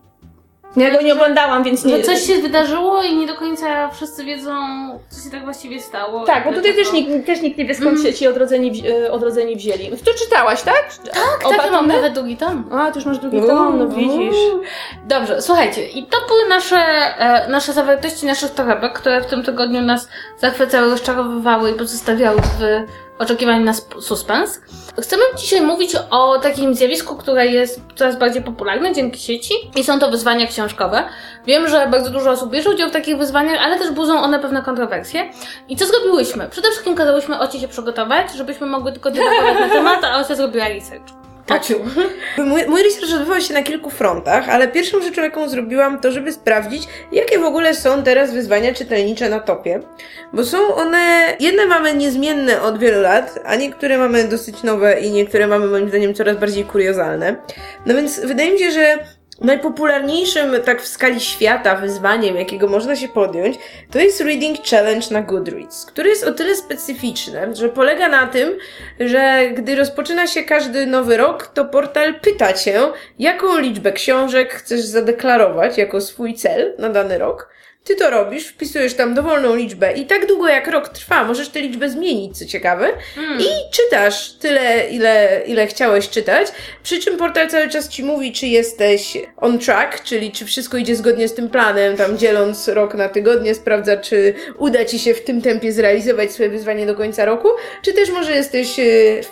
Ja go nie oglądałam, więc nie... Że coś się wydarzyło i nie do końca wszyscy wiedzą, co się tak właściwie stało. Tak, bo tutaj też nikt, też nikt nie wie, skąd się ci odrodzeni, e, odrodzeni wzięli. To czytałaś, tak? Tak, tak, ja mam nawet drugi tom. A, ty już masz drugi tom, no widzisz. Dobrze, słuchajcie, i to były nasze, e, nasze zawartości naszych torebek, które w tym tygodniu nas zachwycały, rozczarowywały i pozostawiały w oczekiwaniu na suspens. Chcemy dzisiaj mówić o takim zjawisku, które jest coraz bardziej popularne dzięki sieci i są to wyzwania książkowe. Wiem, że bardzo dużo osób bierze udział w takich wyzwaniach, ale też budzą one pewne kontrowersje. I co zrobiłyśmy? Przede wszystkim kazałyśmy Oci się przygotować, żebyśmy mogły tylko dyskutować na temat, a Ocia zrobiła research. Taciu. Mój, mój research odbywał się na kilku frontach, ale pierwszą rzeczą, jaką zrobiłam, to żeby sprawdzić, jakie w ogóle są teraz wyzwania czytelnicze na topie. Bo są one, jedne mamy niezmienne od wielu lat, a niektóre mamy dosyć nowe i niektóre mamy moim zdaniem coraz bardziej kuriozalne. No więc wydaje mi się, że Najpopularniejszym tak w skali świata wyzwaniem, jakiego można się podjąć, to jest Reading Challenge na Goodreads, który jest o tyle specyficzny, że polega na tym, że gdy rozpoczyna się każdy nowy rok, to portal pyta cię, jaką liczbę książek chcesz zadeklarować jako swój cel na dany rok. Ty to robisz, wpisujesz tam dowolną liczbę i tak długo jak rok trwa, możesz tę liczbę zmienić, co ciekawe, mm. i czytasz tyle, ile, ile chciałeś czytać, przy czym portal cały czas ci mówi, czy jesteś on track, czyli czy wszystko idzie zgodnie z tym planem, tam dzieląc rok na tygodnie, sprawdza, czy uda ci się w tym tempie zrealizować swoje wyzwanie do końca roku, czy też może jesteś e,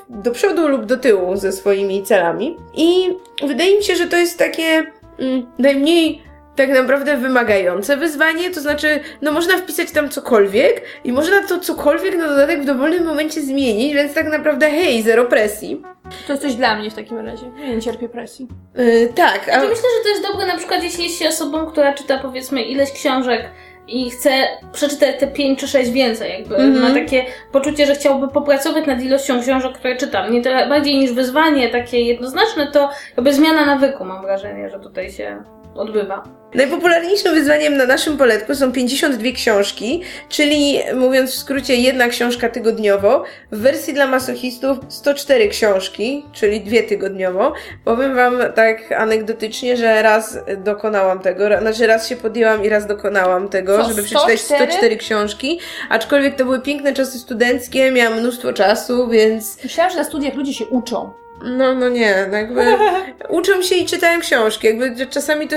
do przodu lub do tyłu ze swoimi celami. I wydaje mi się, że to jest takie mm, najmniej tak naprawdę wymagające wyzwanie, to znaczy, no można wpisać tam cokolwiek i można to cokolwiek na dodatek w dowolnym momencie zmienić, więc tak naprawdę hej, zero presji. To jest coś dla mnie w takim razie. Ja nie cierpię presji. Yy, tak. A... Ja myślę, że to jest dobre na przykład, jeśli jest się osobą, która czyta powiedzmy ileś książek i chce przeczytać te pięć czy sześć więcej, jakby mm -hmm. ma takie poczucie, że chciałby popracować nad ilością książek, które czytam. Nie tyle bardziej niż wyzwanie takie jednoznaczne, to jakby zmiana nawyku, mam wrażenie, że tutaj się odbywa. Najpopularniejszym wyzwaniem na naszym poletku są 52 książki, czyli mówiąc w skrócie jedna książka tygodniowo. W wersji dla masochistów 104 książki, czyli dwie tygodniowo. Powiem Wam tak anegdotycznie, że raz dokonałam tego, znaczy raz się podjęłam i raz dokonałam tego, Co, żeby przeczytać 104? 104 książki, aczkolwiek to były piękne czasy studenckie, miałam mnóstwo czasu, więc Myślałam, że na studiach ludzie się uczą. No, no nie, no jakby uczą się i czytają książki, jakby czasami to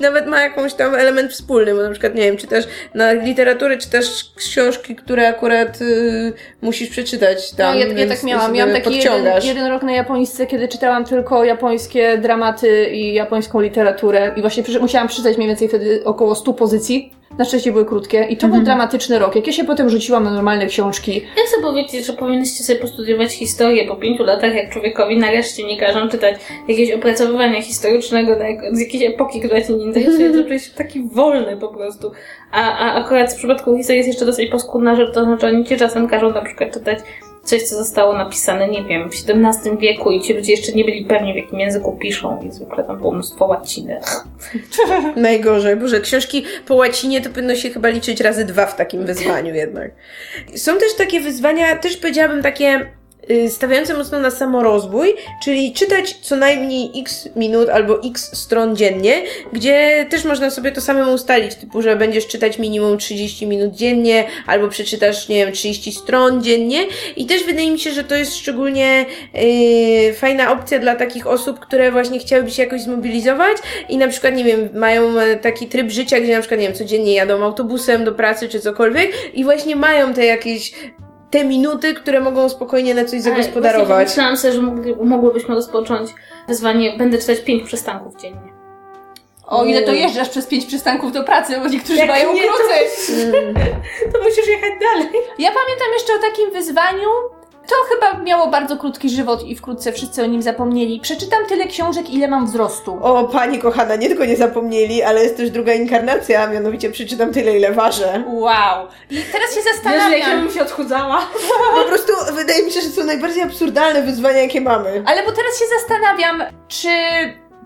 nawet ma jakąś tam element wspólny, bo na przykład, nie wiem, czytasz na literaturę, czytasz książki, które akurat y, musisz przeczytać tam, no, ja, ja tak miałam. Miałam taki jeden, jeden rok na japońsce, kiedy czytałam tylko japońskie dramaty i japońską literaturę. I właśnie musiałam przeczytać mniej więcej wtedy około 100 pozycji. Na szczęście były krótkie. I to Mhm. był dramatyczny rok. Jak ja się potem rzuciłam na normalne książki. Ja chcę powiedzieć, że powinnyście sobie postudiować historię po pięciu latach, jak człowiekowi nareszcie nie każą czytać jakiegoś opracowywania historycznego z jakiejś epoki, która cię nie interesuje, to czujesz się taki wolny po prostu. A, a akurat w przypadku historii jest jeszcze dosyć paskudna rzecz, to znaczy oni cię czasem każą na przykład czytać coś, co zostało napisane, nie wiem, w XVII wieku i ci ludzie jeszcze nie byli pewni, w jakim języku piszą i zwykle tam było mnóstwo łaciny. Najgorzej, Boże, książki po łacinie to powinno się chyba liczyć razy dwa w takim wyzwaniu jednak. Są też takie wyzwania, też powiedziałabym takie stawiające mocno na samorozwój, czyli czytać co najmniej x minut albo x stron dziennie, gdzie też można sobie to samemu ustalić, typu, że będziesz czytać minimum 30 minut dziennie, albo przeczytasz, nie wiem, 30 stron dziennie. I też wydaje mi się, że to jest szczególnie y, fajna opcja dla takich osób, które właśnie chciałyby się jakoś zmobilizować i na przykład, nie wiem, mają e, taki tryb życia, gdzie na przykład, nie wiem, codziennie jadą autobusem do pracy czy cokolwiek i właśnie mają te jakieś te minuty, które mogą spokojnie na coś zagospodarować. Myślałam sobie, że mogłybyśmy rozpocząć wyzwanie, będę czytać pięć przystanków dziennie. O ile to Mm. jeżdżasz przez pięć przystanków do pracy, bo niektórzy Jak mają nie, to- krócej. Mm. To musisz jechać dalej. Ja pamiętam jeszcze o takim wyzwaniu. To chyba miało bardzo krótki żywot i wkrótce wszyscy o nim zapomnieli. Przeczytam tyle książek, ile mam wzrostu. O, pani kochana, nie tylko nie zapomnieli, ale jest też druga inkarnacja, a mianowicie przeczytam tyle, ile ważę. Wow. I teraz się Wiesz, jak ja zastanawiam. bym się odchudzała. Po prostu wydaje mi się, że są najbardziej absurdalne wyzwania, jakie mamy. Ale bo teraz się zastanawiam, czy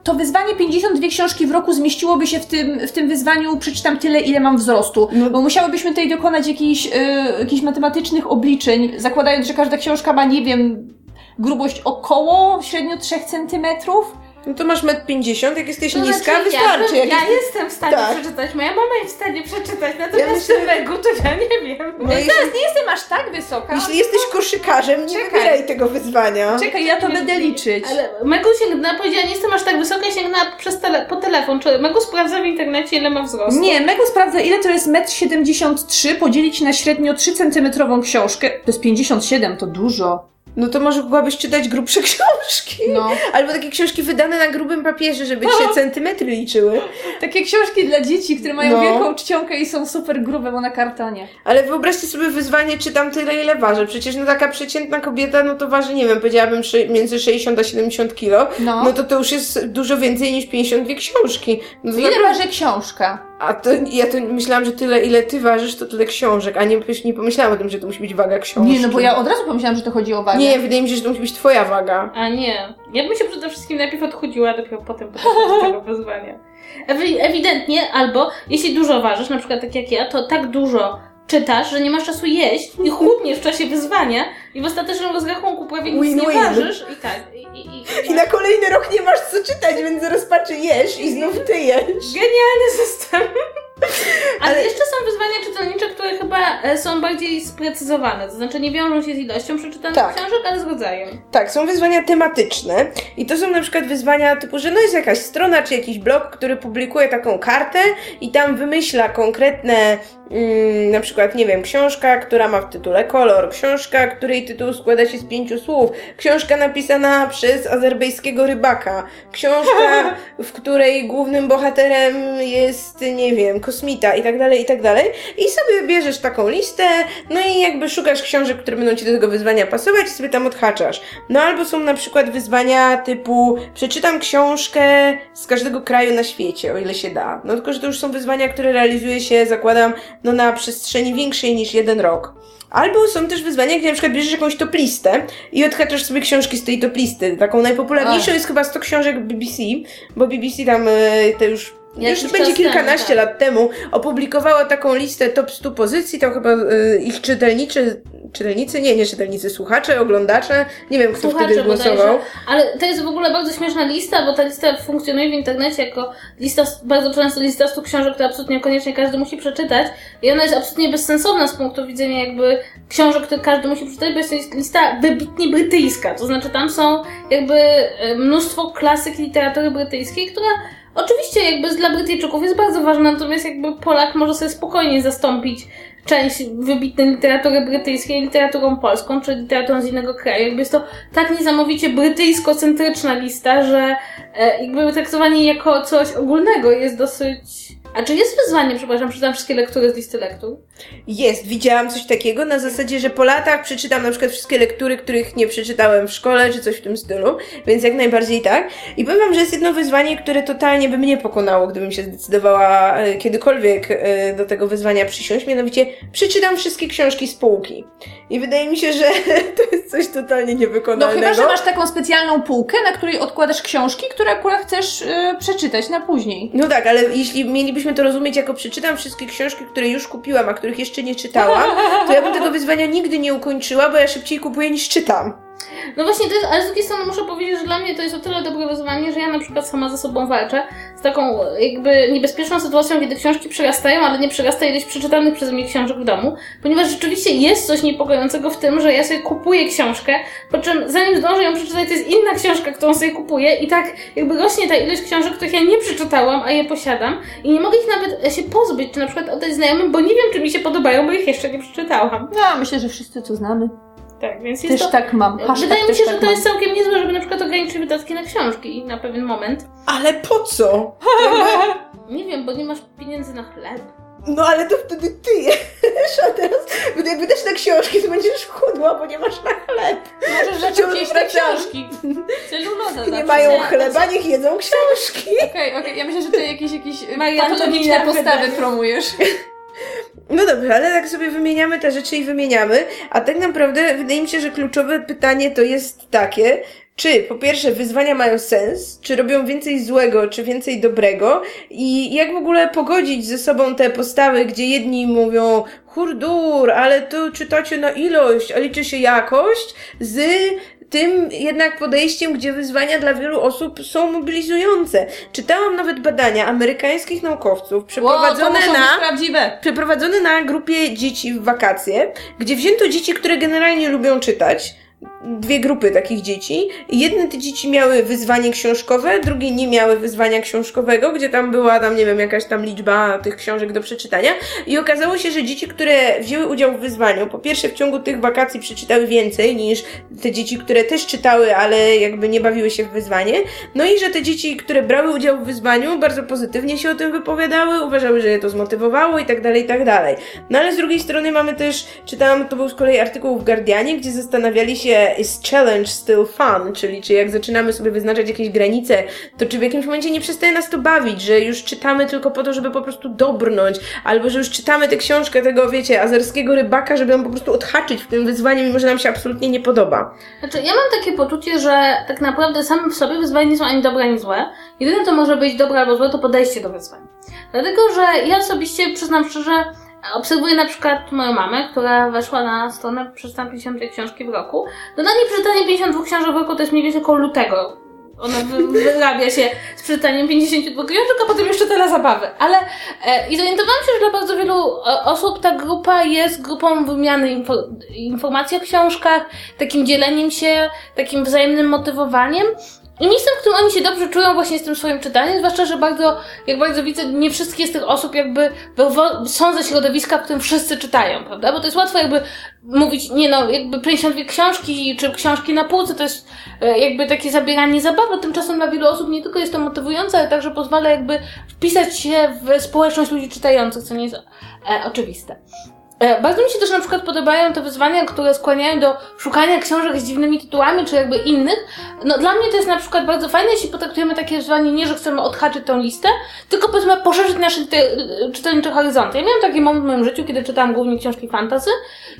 to wyzwanie 52 książki w roku zmieściłoby się w tym, w tym wyzwaniu przeczytam tyle, ile mam wzrostu. No. Bo musiałybyśmy tutaj dokonać jakichś, y, jakichś matematycznych obliczeń, zakładając, że każda książka ma, nie wiem, grubość około średnio 3 centymetrów. No to masz metr 50, jak jesteś To niska, znaczy, wystarczy. Ja, ja jestem w stanie Tak. przeczytać, moja mama jest w stanie przeczytać, natomiast Ja myślę- myślę... to ja nie wiem. No, jeśli, Nie jestem aż tak wysoka. jeśli jesteś koszykarzem, nie Czekaj. wybieraj tego wyzwania. Czekaj, ja to będę liczyć. Ale Megu sięgnęła, powiedziała, nie jestem aż tak wysoka, sięgnęła przez tele, po telefon. Czy Megu sprawdza w internecie, ile ma wzrostu? Nie, Megu sprawdza, ile to jest 1,73 m, podzielić na średnio 3 centymetrową książkę. To jest 57, to dużo. No to może mogłabyś czytać grubsze książki. No. Albo takie książki wydane na grubym papierze, żeby ci się centymetry liczyły. Takie książki dla dzieci, które mają No. wielką czcionkę i są super grube, bo na kartonie. Ale wyobraźcie sobie wyzwanie, czytam tyle, ile ważę. Przecież no taka przeciętna kobieta, no to waży, nie wiem, powiedziałabym między 60 a 70 kilo. No. No to to już jest dużo więcej niż 52 książki. No Ile naprawdę- waży książka? A to ja to myślałam, że tyle, ile ty ważysz, to tyle książek, a nie, nie pomyślałam o tym, że to musi być waga książki. Nie, no bo ja od razu pomyślałam, że to chodzi o wagę. Nie, wydaje mi się, że to musi być twoja waga. A nie. Ja bym się przede wszystkim najpierw odchudziła, a dopiero potem podeszła do tego wyzwania. Ewi- ewidentnie, albo jeśli dużo ważysz, na przykład tak jak ja, to tak dużo czytasz, że nie masz czasu jeść i chudniesz w czasie wyzwania i w ostatecznym rozrachunku prawie nic nie Win-win. ważysz i tak. I, i, i, I na kolejny rok nie masz co czytać, więc rozpaczy jesz i znów ty jesz. Genialny system. Ale, Ale- jeszcze są wyzwania czytelnicze, które chyba e, są bardziej sprecyzowane. To znaczy nie wiążą się z ilością przeczytanych Tak. książek, ale zgadzają. Tak, są wyzwania tematyczne i to są na przykład wyzwania typu, że no jest jakaś strona czy jakiś blog, który publikuje taką kartę i tam wymyśla konkretne, mm, na przykład, nie wiem, książka, która ma w tytule kolor, książka, której tytuł składa się z pięciu słów, książka napisana przez azerbeńskiego rybaka, książka, w której głównym bohaterem jest, nie wiem, kosmita i tak dalej, i tak dalej. I sobie bierzesz taką listę, no i jakby szukasz książek, które będą ci do tego wyzwania pasować i sobie tam odhaczasz. No albo są na przykład wyzwania typu przeczytam książkę z każdego kraju na świecie, o ile się da. No tylko, że to już są wyzwania, które realizuje się, zakładam, no na przestrzeni większej niż jeden rok. Albo są też wyzwania, gdzie na przykład bierzesz jakąś top listę i odhaczasz sobie książki z tej top listy. Taką najpopularniejszą Ach. jest chyba 100 książek BBC, bo BBC tam e, te już już Jakiś będzie czas kilkanaście temu, tak. lat temu, opublikowała taką listę top 100 pozycji, tam chyba y, ich czytelniczy, czytelnicy, nie, nie czytelnicy, słuchacze, oglądacze, nie wiem kto Słuchacze wtedy głosował. bodajże. Ale to jest w ogóle bardzo śmieszna lista, bo ta lista funkcjonuje w internecie jako lista, bardzo często lista 100 książek, które absolutnie koniecznie każdy musi przeczytać. I ona jest absolutnie bezsensowna z punktu widzenia jakby książek, które każdy musi przeczytać, bo jest to lista wybitnie brytyjska. To znaczy tam są jakby e, mnóstwo klasyk literatury brytyjskiej, która oczywiście jakby dla Brytyjczyków jest bardzo ważna, natomiast jakby Polak może sobie spokojnie zastąpić część wybitnej literatury brytyjskiej literaturą polską, czy literaturą z innego kraju. Jakby jest to tak niesamowicie brytyjsko-centryczna lista, że e, jakby traktowanie jako coś ogólnego jest dosyć... A czy jest wyzwanie, przepraszam, przeczytam wszystkie lektury z listy lektur? Jest, widziałam coś takiego na zasadzie, że po latach przeczytam na przykład wszystkie lektury, których nie przeczytałem w szkole, czy coś w tym stylu, więc jak najbardziej tak. I powiem wam, że jest jedno wyzwanie, które totalnie by mnie pokonało, gdybym się zdecydowała e, kiedykolwiek e, do tego wyzwania przysiąść, mianowicie przeczytam wszystkie książki z półki. I wydaje mi się, że to jest coś totalnie No niewykonalnego. chyba, że masz taką specjalną półkę, na której odkładasz książki, które akurat chcesz y, przeczytać na później. No tak, ale jeśli mielibyśmy to rozumieć jako przeczytam wszystkie książki, które już kupiłam, a których jeszcze nie czytałam, to ja bym tego wyzwania nigdy nie ukończyła, bo ja szybciej kupuję niż czytam. No właśnie, to jest, ale z drugiej strony muszę powiedzieć, że dla mnie to jest o tyle dobre wyzwanie, że ja na przykład sama ze sobą walczę z taką jakby niebezpieczną sytuacją, kiedy książki przerastają, ale nie przerasta ilość przeczytanych przeze mnie książek w domu, ponieważ rzeczywiście jest coś niepokojącego w tym, że ja sobie kupuję książkę, po czym zanim zdążę ją przeczytać, to jest inna książka, którą sobie kupuję i tak jakby rośnie ta ilość książek, których ja nie przeczytałam, a je posiadam i nie mogę ich nawet się pozbyć, czy na przykład oddać znajomym, bo nie wiem, czy mi się podobają, bo ich jeszcze nie przeczytałam. No, myślę, że wszyscy to znamy. Tak, więc jest Też to... tak mam. Hashtag Wydaje mi się, tak że to mam. jest całkiem niezłe, żeby na przykład ograniczyć wydatki na książki na pewien moment. Ale po co? Nie wiem, bo nie masz pieniędzy na chleb. No ale to wtedy ty jesz, a teraz jakby też na książki, to będziesz chudła, bo nie masz na chleb. Możesz zacząć jeść wracam. książki. Celuloza Nie mają chleba, niech jedzą książki. Okej, okej, ja myślę, że ty jakieś, jakieś patologiczne postawy promujesz. No dobrze, ale tak sobie wymieniamy te rzeczy i wymieniamy, a tak naprawdę wydaje mi się, że kluczowe pytanie to jest takie, czy po pierwsze wyzwania mają sens, czy robią więcej złego, czy więcej dobrego i jak w ogóle pogodzić ze sobą te postawy, gdzie jedni mówią hurdur, ale tu czytacie na ilość, a liczy się jakość, z tym jednak podejściem, gdzie wyzwania dla wielu osób są mobilizujące. Czytałam nawet badania amerykańskich naukowców Wow, przeprowadzone muszą na przeprowadzony na grupie dzieci w wakacje, gdzie wzięto dzieci, które generalnie lubią czytać. Dwie grupy takich dzieci. Jedne te dzieci miały wyzwanie książkowe, drugie nie miały wyzwania książkowego, gdzie tam była tam, nie wiem, jakaś tam liczba tych książek do przeczytania. I okazało się, że dzieci, które wzięły udział w wyzwaniu, po pierwsze w ciągu tych wakacji przeczytały więcej niż te dzieci, które też czytały, ale jakby nie bawiły się w wyzwanie. No i że te dzieci, które brały udział w wyzwaniu, bardzo pozytywnie się o tym wypowiadały, uważały, że je to zmotywowało i tak dalej, i tak dalej. No ale z drugiej strony mamy też, czytałam, to był z kolei artykuł w Guardianie, gdzie zastanawiali się, is challenge still fun? Czyli czy jak zaczynamy sobie wyznaczać jakieś granice, to czy w jakimś momencie nie przestaje nas to bawić, że już czytamy tylko po to, żeby po prostu dobrnąć, albo że już czytamy tę książkę tego, wiecie, azerskiego rybaka, żeby ją po prostu odhaczyć w tym wyzwaniu, mimo że nam się absolutnie nie podoba. Znaczy, ja mam takie poczucie, że tak naprawdę same w sobie wyzwania nie są ani dobre, ani złe. Jedyne, co może być dobre albo złe, to podejście do wyzwań. Dlatego, że ja osobiście, przyznam szczerze, obserwuję na przykład moją mamę, która weszła na stronę przeczytam 52 książki w roku. No dla niej przeczytanie 52 książek w roku to jest mniej więcej koło lutego. Ona wy, wyrabia się z przeczytaniem 52 książek, a potem jeszcze tyle zabawy. Ale e, i zorientowałam się, że dla bardzo wielu e, osób ta grupa jest grupą wymiany info, informacji o książkach, takim dzieleniem się, takim wzajemnym motywowaniem. I miejscem, w którym oni się dobrze czują właśnie z tym swoim czytaniem, zwłaszcza, że bardzo, jak bardzo widzę, nie wszystkie z tych osób jakby są ze środowiska, w którym wszyscy czytają, prawda? Bo to jest łatwo jakby mówić, nie no, jakby 52 książki, czy książki na półce, to jest e, jakby takie zabieranie zabawy, tymczasem dla wielu osób nie tylko jest to motywujące, ale także pozwala jakby wpisać się w społeczność ludzi czytających, co nie jest e, oczywiste. E, bardzo mi się też na przykład podobają te wyzwania, które skłaniają do szukania książek z dziwnymi tytułami, czy jakby innych. No dla mnie to jest na przykład bardzo fajne, jeśli potraktujemy takie wyzwanie nie, że chcemy odhaczyć tą listę, tylko powiedzmy poszerzyć nasze czytelnicze horyzonty. Ja miałam taki moment w moim życiu, kiedy czytałam głównie książki fantasy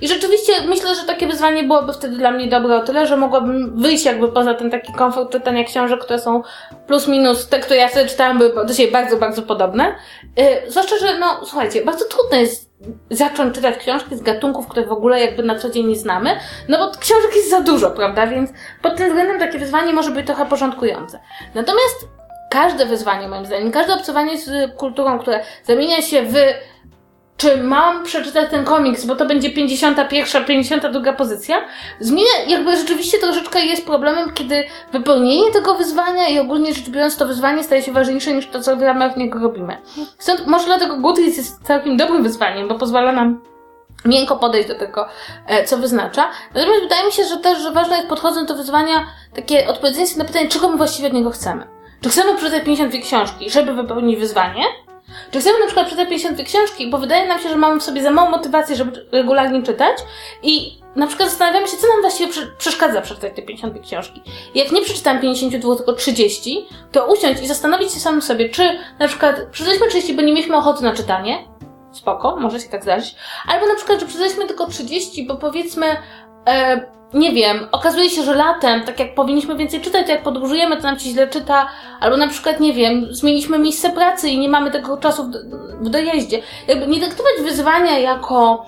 i rzeczywiście myślę, że takie wyzwanie byłoby wtedy dla mnie dobre o tyle, że mogłabym wyjść jakby poza ten taki komfort czytania książek, które są plus minus te, które ja sobie czytałam, były do siebie bardzo, bardzo podobne. Yy, zwłaszcza, że no słuchajcie, bardzo trudno jest zacząć czytać książki z gatunków, które w ogóle jakby na co dzień nie znamy, no bo książek jest za dużo, prawda? Więc pod tym względem takie wyzwanie może być trochę porządkujące. Natomiast każde wyzwanie, moim zdaniem, każde obcowanie z kulturą, które zamienia się w czy mam przeczytać ten komiks, bo to będzie 51, 52 pozycja, zmienia, jakby rzeczywiście troszeczkę jest problemem, kiedy wypełnienie tego wyzwania i ogólnie rzecz biorąc to wyzwanie staje się ważniejsze niż to, co w ramach niego robimy. Stąd może dlatego Goodreads jest całkiem dobrym wyzwaniem, bo pozwala nam miękko podejść do tego, e, co wyznacza. Natomiast wydaje mi się, że też, że ważne jest podchodząc do wyzwania takie odpowiedzenie sobie na pytanie, czego my właściwie od niego chcemy. Czy chcemy przeczytać 52 książki, żeby wypełnić wyzwanie? Chcemy na przykład przeczytać 52 książki, bo wydaje nam się, że mamy w sobie za małą motywację, żeby regularnie czytać i na przykład zastanawiamy się, co nam właściwie przeszkadza przeczytać te 52 książki. Jak nie przeczytam 52, tylko 30, to usiąść i zastanowić się samym sobie, czy na przykład przeczytaliśmy 30, bo nie mieliśmy ochoty na czytanie, spoko, może się tak zdarzyć, albo na przykład, że przeczytaliśmy tylko 30, bo powiedzmy, e, nie wiem, okazuje się, że latem, tak jak powinniśmy więcej czytać, to jak podróżujemy, to nam się źle czyta, albo na przykład, nie wiem, zmieniliśmy miejsce pracy i nie mamy tego czasu w, w dojeździe. Jakby nie traktować wyzwania jako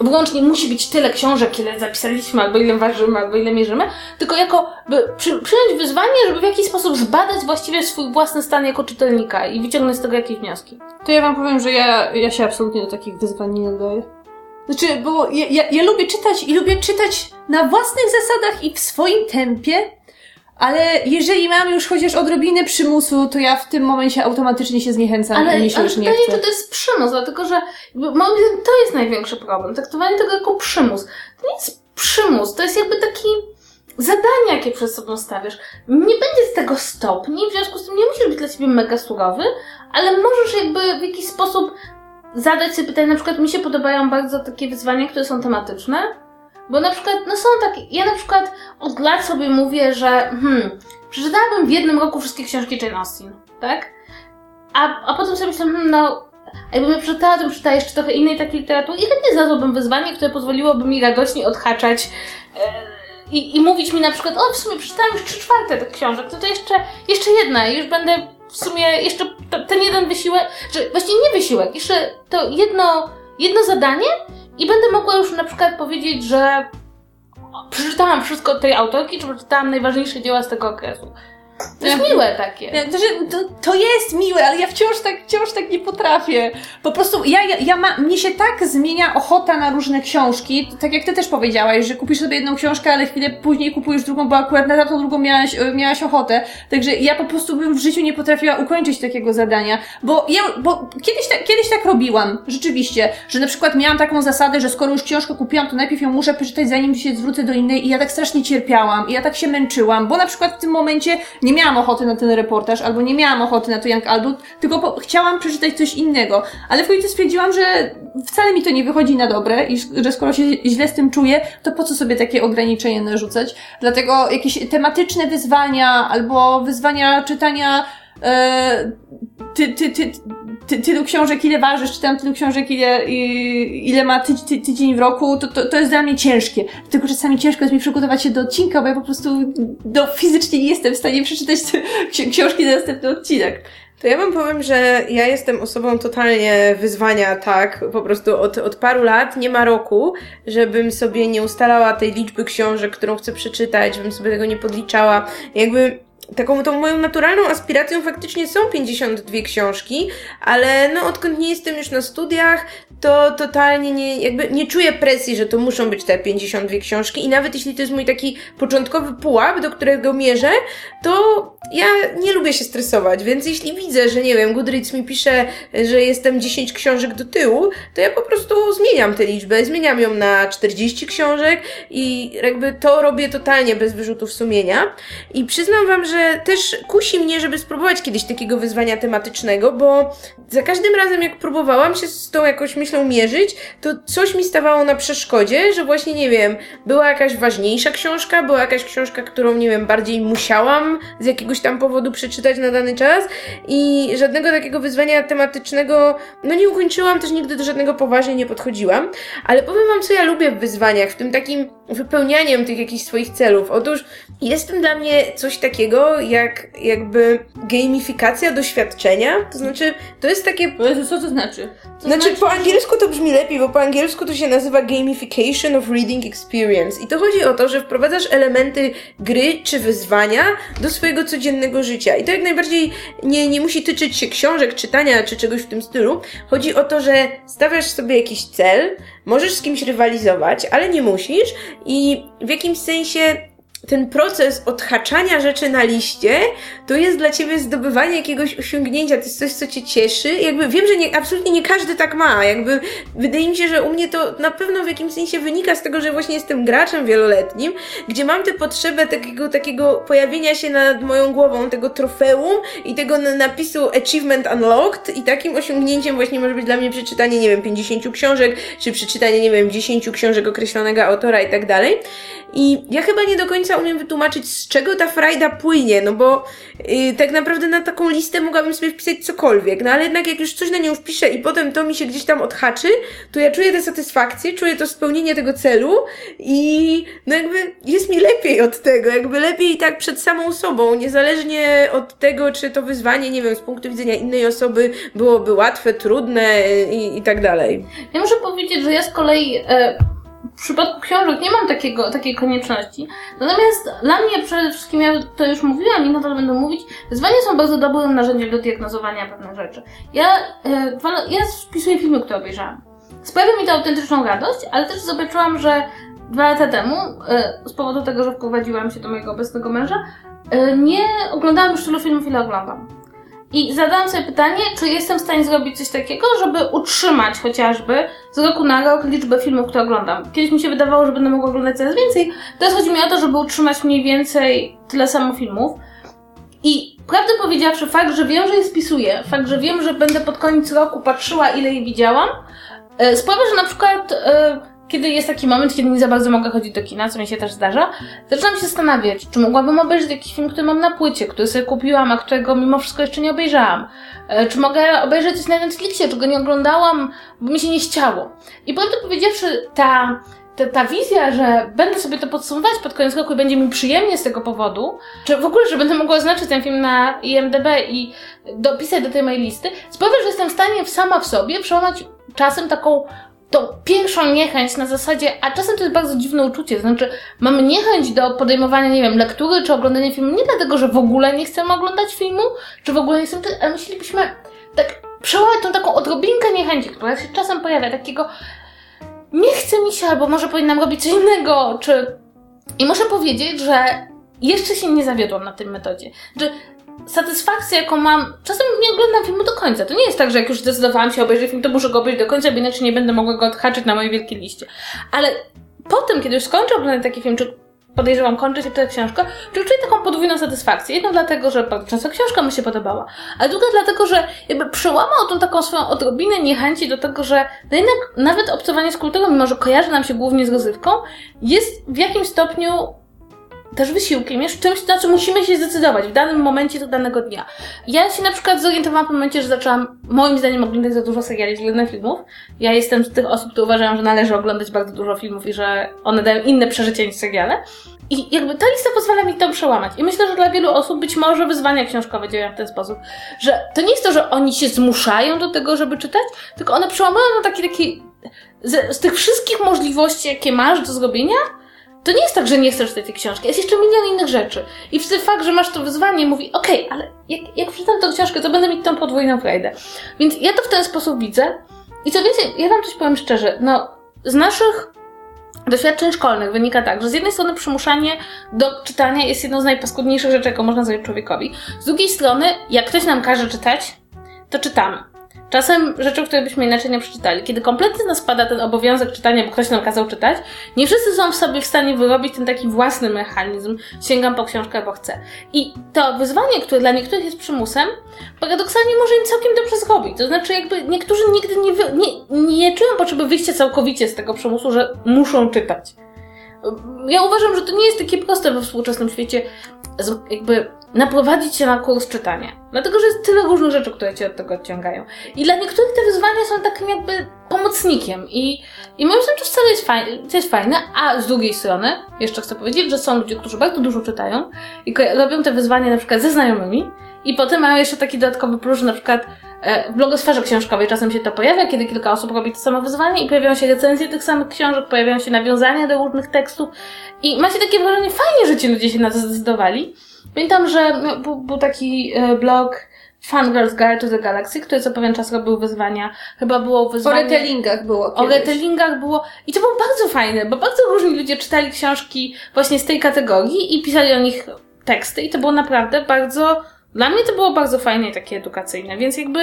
wyłącznie musi być tyle książek, ile zapisaliśmy, albo ile ważymy, albo ile mierzymy, tylko jako by przy, przyjąć wyzwanie, żeby w jakiś sposób zbadać właściwie swój własny stan jako czytelnika i wyciągnąć z tego jakieś wnioski. To ja wam powiem, że ja, ja się absolutnie do takich wyzwań nie nadaję. Znaczy, bo ja, ja, ja lubię czytać i lubię czytać na własnych zasadach i w swoim tempie, ale jeżeli mam już chociaż odrobinę przymusu, to ja w tym momencie automatycznie się zniechęcam ale, i mi się ale już nie chce. Ale to jest przymus, dlatego że moim zdaniem to jest największy problem. Traktowanie tego jako przymus. To nie jest przymus, to jest jakby taki zadanie, jakie przed sobą stawiasz. Nie będzie z tego stopni, w związku z tym nie musisz być dla ciebie mega surowy, ale możesz jakby w jakiś sposób zadać sobie pytanie, na przykład mi się podobają bardzo takie wyzwania, które są tematyczne, bo na przykład, no są takie, ja na przykład od lat sobie mówię, że hmm, przeczytałabym w jednym roku wszystkie książki Jane Austen, tak? A, a potem sobie myślę, hmm, no, jakbym je przeczytała, to przeczytała jeszcze trochę innej takiej literatury i chętnie znalazłabym wyzwanie, które pozwoliłoby mi radośnie odhaczać e, i, i mówić mi na przykład, o, w sumie przeczytałam już trzy czwarte tych książek, to to jeszcze, jeszcze jedna i już będę w sumie jeszcze ten jeden wysiłek, że właściwie nie wysiłek, jeszcze to jedno, jedno zadanie i będę mogła już na przykład powiedzieć, że przeczytałam wszystko tej autorki, czy przeczytałam najważniejsze dzieła z tego okresu. To jest miłe takie. To, to, to, jest miłe, ale ja wciąż tak, wciąż tak nie potrafię. Po prostu ja, ja, ja ma, mnie się tak zmienia ochota na różne książki, tak jak ty też powiedziałaś, że kupisz sobie jedną książkę, ale chwilę później kupujesz drugą, bo akurat na tą drugą miałaś, e, miałaś ochotę. Także ja po prostu bym w życiu nie potrafiła ukończyć takiego zadania, bo ja, bo kiedyś, tak, kiedyś tak robiłam, rzeczywiście, że na przykład miałam taką zasadę, że skoro już książkę kupiłam, to najpierw ją muszę przeczytać, zanim się zwrócę do innej i ja tak strasznie cierpiałam i ja tak się męczyłam, bo na przykład w tym momencie nie nie miałam ochoty na ten reportaż, albo nie miałam ochoty na to Young Adult, tylko po, chciałam przeczytać coś innego. Ale w końcu stwierdziłam, że wcale mi to nie wychodzi na dobre i że skoro się źle z tym czuję, to po co sobie takie ograniczenia narzucać? Dlatego jakieś tematyczne wyzwania, albo wyzwania czytania ty, ty, ty, ty, tylu książek, ile ważysz, czytam tylu książek, ile, ile ma ty, ty, tydzień w roku, to, to, to jest dla mnie ciężkie. Tylko czasami ciężko jest mi przygotować się do odcinka, bo ja po prostu do fizycznie nie jestem w stanie przeczytać książki na następny odcinek. To ja wam powiem, że ja jestem osobą totalnie wyzwania, tak, po prostu od, od paru lat, nie ma roku, żebym sobie nie ustalała tej liczby książek, którą chcę przeczytać, żebym sobie tego nie podliczała. Jakby taką tą moją naturalną aspiracją faktycznie są 52 książki, ale no odkąd nie jestem już na studiach, to totalnie nie, jakby nie czuję presji, że to muszą być te 52 książki. I nawet jeśli to jest mój taki początkowy pułap, do którego mierzę, to ja nie lubię się stresować, więc jeśli widzę, że nie wiem, Goodreads mi pisze, że jestem 10 książek do tyłu, to ja po prostu zmieniam tę liczbę, zmieniam ją na 40 książek i jakby to robię totalnie bez wyrzutów sumienia. I przyznam wam, że też kusi mnie, żeby spróbować kiedyś takiego wyzwania tematycznego, bo za każdym razem, jak próbowałam się z tą jakąś myślą mierzyć, to coś mi stawało na przeszkodzie, że właśnie, nie wiem, była jakaś ważniejsza książka, była jakaś książka, którą, nie wiem, bardziej musiałam z jakiegoś tam powodu przeczytać na dany czas i żadnego takiego wyzwania tematycznego, no nie ukończyłam, też nigdy do żadnego poważnie nie podchodziłam, ale powiem Wam, co ja lubię w wyzwaniach, w tym takim wypełnianiem tych jakichś swoich celów. Otóż jest dla mnie coś takiego, jak jakby gamifikacja doświadczenia, to znaczy, to jest takie... Co to znaczy? To znaczy, znaczy, po angielsku to brzmi lepiej, bo po angielsku to się nazywa gamification of reading experience. I to chodzi o to, że wprowadzasz elementy gry czy wyzwania do swojego codziennego życia. I to jak najbardziej nie, nie musi tyczyć się książek, czytania czy czegoś w tym stylu. Chodzi o to, że stawiasz sobie jakiś cel, możesz z kimś rywalizować, ale nie musisz i w jakimś sensie ten proces odhaczania rzeczy na liście to jest dla ciebie zdobywanie jakiegoś osiągnięcia, to jest coś, co cię cieszy. Jakby wiem, że nie, absolutnie nie każdy tak ma. Jakby wydaje mi się, że u mnie to na pewno w jakimś sensie wynika z tego, że właśnie jestem graczem wieloletnim, gdzie mam tę potrzebę takiego, takiego pojawienia się nad moją głową, tego trofeum i tego napisu Achievement Unlocked i takim osiągnięciem właśnie może być dla mnie przeczytanie, nie wiem, 50 książek, czy przeczytanie, nie wiem, 10 książek określonego autora i tak dalej. I ja chyba nie do końca umiem wytłumaczyć, z czego ta frajda płynie, no bo yy, tak naprawdę na taką listę mogłabym sobie wpisać cokolwiek, no ale jednak jak już coś na nią wpiszę i potem to mi się gdzieś tam odhaczy, to ja czuję tę satysfakcję, czuję to spełnienie tego celu i no jakby jest mi lepiej od tego, jakby lepiej tak przed samą sobą, niezależnie od tego, czy to wyzwanie, nie wiem, z punktu widzenia innej osoby byłoby łatwe, trudne i, i tak dalej. Ja muszę powiedzieć, że ja z kolei e, w przypadku książek nie mam takiego, takiej konieczności. Natomiast dla mnie przede wszystkim, ja to już mówiłam i nadal będę mówić, wyzwania są bardzo dobrym narzędziem do diagnozowania pewnych rzeczy. Ja, e, ja wpisuję filmy, które obejrzałam. Sprawia mi to autentyczną radość, ale też zobaczyłam, że dwa lata temu, e, z powodu tego, że wprowadziłam się do mojego obecnego męża, e, nie oglądałam już tylu filmów, ile oglądam. I zadałam sobie pytanie, czy jestem w stanie zrobić coś takiego, żeby utrzymać chociażby z roku na rok liczbę filmów, które oglądam. Kiedyś mi się wydawało, że będę mogła oglądać coraz więcej, teraz chodzi mi o to, żeby utrzymać mniej więcej tyle samo filmów. I prawdę powiedziawszy, fakt, że wiem, że je spisuję, fakt, że wiem, że będę pod koniec roku patrzyła, ile je widziałam, e, sprawia, że na przykład e, kiedy jest taki moment, kiedy nie za bardzo mogę chodzić do kina, co mi się też zdarza, zaczynam się zastanawiać, czy mogłabym obejrzeć jakiś film, który mam na płycie, który sobie kupiłam, a którego mimo wszystko jeszcze nie obejrzałam. E, czy mogę obejrzeć coś na Netflixie, czego nie oglądałam, bo mi się nie chciało. I prawdę powiedziawszy, ta, ta, ta wizja, że będę sobie to podsumować pod koniec roku i będzie mi przyjemnie z tego powodu, czy w ogóle, że będę mogła oznaczyć ten film na IMDB i dopisać do tej mojej listy, sprawia, że jestem w stanie sama w sobie przełamać czasem taką tą pierwszą niechęć na zasadzie, a czasem to jest bardzo dziwne uczucie, znaczy mamy niechęć do podejmowania, nie wiem, lektury czy oglądania filmu, nie dlatego, że w ogóle nie chcemy oglądać filmu, czy w ogóle nie chcemy, ale myślelibyśmy tak przełamać tą taką odrobinkę niechęci, która się czasem pojawia, takiego nie chce mi się, albo może powinnam robić coś innego, czy... I muszę powiedzieć, że jeszcze się nie zawiodłam na tym metodzie. Że satysfakcja, jaką mam, czasem nie oglądam filmu do końca. To nie jest tak, że jak już zdecydowałam się obejrzeć film, to muszę go obejrzeć do końca, bo inaczej nie będę mogła go odhaczyć na mojej wielkiej liście. Ale potem, kiedy już skończę oglądać taki film, czy podejrzewam, kończy się ta książka, to czuję taką podwójną satysfakcję. Jedno dlatego, że bardzo często książka mi się podobała, a druga dlatego, że jakby przełamał tą taką swoją odrobinę niechęci do tego, że no jednak nawet obcowanie z kulturą, mimo że kojarzy nam się głównie z rozrywką, jest w jakimś stopniu też wysiłkiem, jest czymś, na co musimy się zdecydować w danym momencie do danego dnia. Ja się na przykład zorientowałam w momencie, że zaczęłam moim zdaniem oglądać za dużo seriali względem filmów. Ja jestem z tych osób, które uważają, że należy oglądać bardzo dużo filmów i że one dają inne przeżycie niż seriale. I jakby ta lista pozwala mi to przełamać. I myślę, że dla wielu osób być może wyzwania książkowe działają w ten sposób, że to nie jest to, że oni się zmuszają do tego, żeby czytać, tylko one przełamają na taki taki z, z tych wszystkich możliwości, jakie masz do zrobienia, to nie jest tak, że nie chcesz tej książki, jest jeszcze milion innych rzeczy. I fakt, że masz to wyzwanie, mówi, okej, okay, ale jak, jak przeczytam tę książkę, to będę mieć tą podwójną frajdę. Więc ja to w ten sposób widzę. I co więcej, ja wam coś powiem szczerze, no, z naszych doświadczeń szkolnych wynika tak, że z jednej strony przymuszanie do czytania jest jedną z najpaskudniejszych rzeczy, jaką można zrobić człowiekowi. Z drugiej strony, jak ktoś nam każe czytać, to czytamy. Czasem rzeczy, które byśmy inaczej nie przeczytali. Kiedy kompletnie nas spada ten obowiązek czytania, bo ktoś nam kazał czytać, nie wszyscy są w sobie w stanie wyrobić ten taki własny mechanizm, sięgam po książkę, bo chcę. I to wyzwanie, które dla niektórych jest przymusem, paradoksalnie może im całkiem dobrze zrobić. To znaczy jakby niektórzy nigdy nie, wy, nie, nie czują potrzeby wyjścia całkowicie z tego przymusu, że muszą czytać. Ja uważam, że to nie jest takie proste we współczesnym świecie, jakby naprowadzić się na kurs czytania. Dlatego, że jest tyle różnych rzeczy, które cię od tego odciągają. I dla niektórych te wyzwania są takim jakby pomocnikiem. I, i moim zdaniem to wcale jest fajne, to jest fajne, a z drugiej strony, jeszcze chcę powiedzieć, że są ludzie, którzy bardzo dużo czytają i robią te wyzwania na przykład ze znajomymi i potem mają jeszcze taki dodatkowy plus, że na przykład e, w blogosferze książkowej czasem się to pojawia, kiedy kilka osób robi to samo wyzwanie i pojawiają się recenzje tych samych książek, pojawiają się nawiązania do różnych tekstów i macie takie wrażenie, fajnie, że ci ludzie się na to zdecydowali. Pamiętam, że był, był taki e, blog Fangirls Guide to the Galaxy, który co pewien czas robił wyzwania. Chyba było wyzwanie... O retellingach było kiedyś. O retellingach było. I to było bardzo fajne, bo bardzo różni ludzie czytali książki właśnie z tej kategorii i pisali o nich teksty i to było naprawdę bardzo dla mnie to było bardzo fajne i takie edukacyjne, więc jakby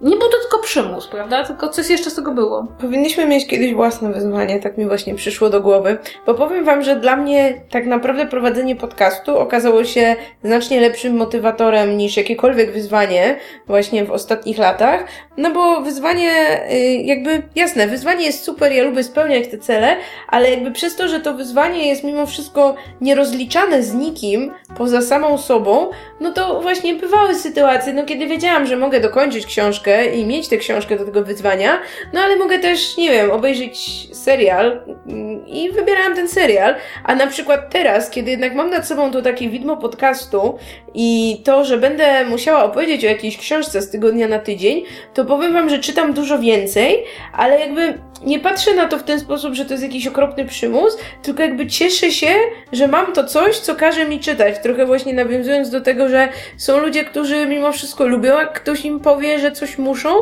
nie był to tylko przymus, prawda? Tylko coś jeszcze z tego było. Powinniśmy mieć kiedyś własne wyzwanie, tak mi właśnie przyszło do głowy, bo powiem Wam, że dla mnie tak naprawdę prowadzenie podcastu okazało się znacznie lepszym motywatorem niż jakiekolwiek wyzwanie właśnie w ostatnich latach, no bo wyzwanie y, jakby, jasne, wyzwanie jest super, ja lubię spełniać te cele, ale jakby przez to, że to wyzwanie jest mimo wszystko nierozliczane z nikim poza samą sobą, no to właśnie bywały sytuacje, no kiedy wiedziałam, że mogę dokończyć książkę i mieć tę książkę do tego wyzwania, no ale mogę też, nie wiem, obejrzeć serial mm, i wybierałam ten serial, a na przykład teraz, kiedy jednak mam nad sobą to takie widmo podcastu i to, że będę musiała opowiedzieć o jakiejś książce z tygodnia na tydzień, to powiem Wam, że czytam dużo więcej, ale jakby nie patrzę na to w ten sposób, że to jest jakiś okropny przymus, tylko jakby cieszę się, że mam to coś, co każe mi czytać. Trochę właśnie nawiązując do tego, że są ludzie, którzy mimo wszystko lubią, jak ktoś im powie, że coś muszą.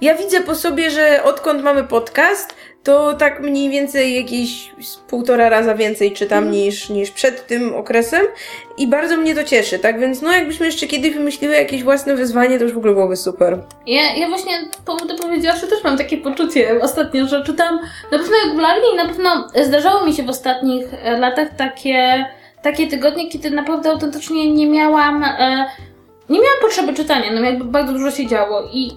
Ja widzę po sobie, że odkąd mamy podcast, to tak mniej więcej jakieś półtora raza więcej czytam mm. niż, niż przed tym okresem i bardzo mnie to cieszy, tak? Więc no jakbyśmy jeszcze kiedyś wymyśliły jakieś własne wyzwanie, to już w ogóle byłoby super. Ja, ja właśnie, prawdę powiedziawszy, też mam takie poczucie ostatnio, że czytam na pewno regularnie i na pewno zdarzało mi się w ostatnich e, latach takie, takie tygodnie, kiedy naprawdę autentycznie nie miałam, e, nie miałam potrzeby czytania, no jakby bardzo dużo się działo i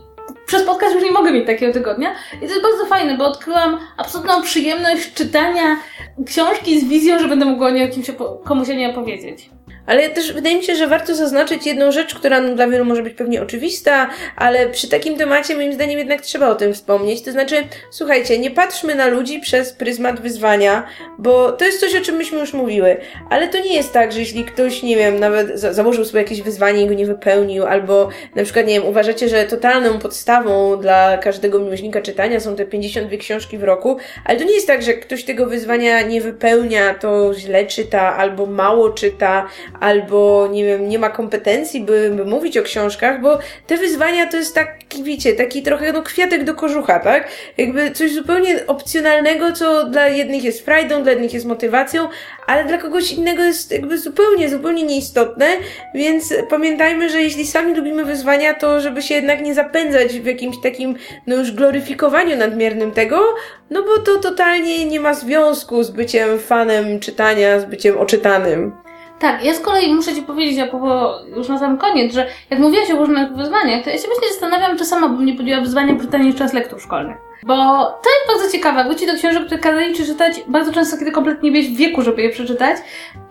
przez podcast już nie mogę mieć takiego tygodnia. I to jest bardzo fajne, bo odkryłam absolutną przyjemność czytania książki z wizją, że będę mogła o niej kimś komuś o niej opowiedzieć. Ale też wydaje mi się, że warto zaznaczyć jedną rzecz, która dla wielu może być pewnie oczywista, ale przy takim temacie moim zdaniem jednak trzeba o tym wspomnieć. To znaczy, słuchajcie, nie patrzmy na ludzi przez pryzmat wyzwania, bo to jest coś, o czym myśmy już mówiły. Ale to nie jest tak, że jeśli ktoś, nie wiem, nawet za założył sobie jakieś wyzwanie i go nie wypełnił, albo na przykład, nie wiem, uważacie, że totalną podstawą dla każdego miłośnika czytania są te 52 książki w roku, ale to nie jest tak, że ktoś tego wyzwania nie wypełnia, to źle czyta, albo mało czyta, albo nie wiem, nie ma kompetencji, by, by mówić o książkach, bo te wyzwania to jest taki, wiecie, taki trochę no kwiatek do kożucha, tak? Jakby coś zupełnie opcjonalnego, co dla jednych jest frajdą, dla jednych jest motywacją, ale dla kogoś innego jest jakby zupełnie, zupełnie nieistotne, więc pamiętajmy, że jeśli sami lubimy wyzwania, to żeby się jednak nie zapędzać w jakimś takim, no już gloryfikowaniu nadmiernym tego, no bo to totalnie nie ma związku z byciem fanem czytania, z byciem oczytanym. Tak, ja z kolei muszę Ci powiedzieć, a po, już na sam koniec, że jak mówiłaś o różnych wyzwaniach, to ja się właśnie zastanawiam, czy sama bym nie podjęła wyzwania czytania jeszcze raz lektur szkolnych. Bo to jest bardzo ciekawe. Wróci do książek, które kazali Ci czytać bardzo często, kiedy kompletnie nie w wieku, żeby je przeczytać.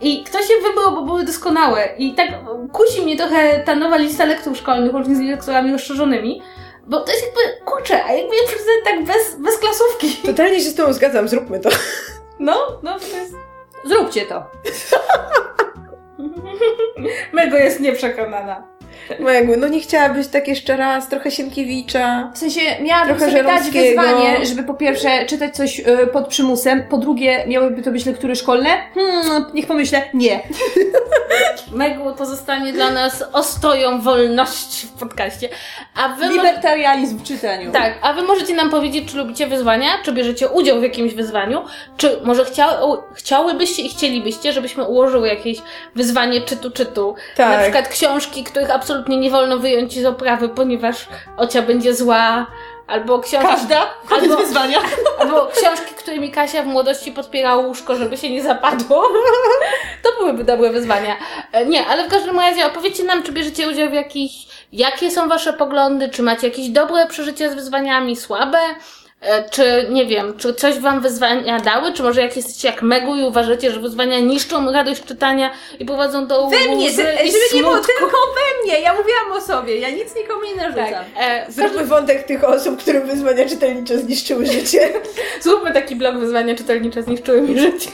I ktoś je wybrał, bo były doskonałe. I tak kusi mnie trochę ta nowa lista lektur szkolnych, łącznie z lekturami rozszerzonymi. Bo to jest jakby, kurczę, a jakby je przeczytać tak bez, bez klasówki. Totalnie się z Tobą zgadzam, zróbmy to. No, no, to jest... Zróbcie to. Mego jest nieprzekonana. Mego, no nie chciałabyś tak jeszcze raz, trochę Sienkiewicza. W sensie miałabym trochę sobie dać wyzwanie, żeby po pierwsze czytać coś y, pod przymusem, po drugie miałyby to być lektury szkolne. Hmm, niech pomyślę, nie. Megu pozostanie dla nas ostoją wolności w podcaście. A wy Libertarianizm w czytaniu. Tak, a wy możecie nam powiedzieć, czy lubicie wyzwania, czy bierzecie udział w jakimś wyzwaniu, czy może chciały, chciałybyście i chcielibyście, żebyśmy ułożyły jakieś wyzwanie czytu czytu. Tak. Na przykład książki, których absolutnie absolutnie nie wolno wyjąć z oprawy, ponieważ Ocia będzie zła, albo książki... Każda? Koniec Albo- wyzwania. Albo książki, którymi Kasia w młodości podpierała łóżko, żeby się nie zapadło. To byłyby dobre wyzwania. E, Nie, ale w każdym razie opowiedzcie nam, czy bierzecie udział w jakichś... Jakie są wasze poglądy? Czy macie jakieś dobre przeżycia z wyzwaniami, słabe? E, Czy, nie wiem, czy coś wam wyzwania dały? Czy może jak jesteście jak Megu i uważacie, że wyzwania niszczą radość czytania i prowadzą do We mnie, łzy żeby i nie było smutku? tylko we mnie. Ja mówiłam o sobie, ja nic nikomu nie narzucam. Tak. E, Zróbmy wątek tych osób, którym wyzwania czytelnicze zniszczyły życie. Zróbmy taki blog wyzwania czytelnicze zniszczyły mi życie.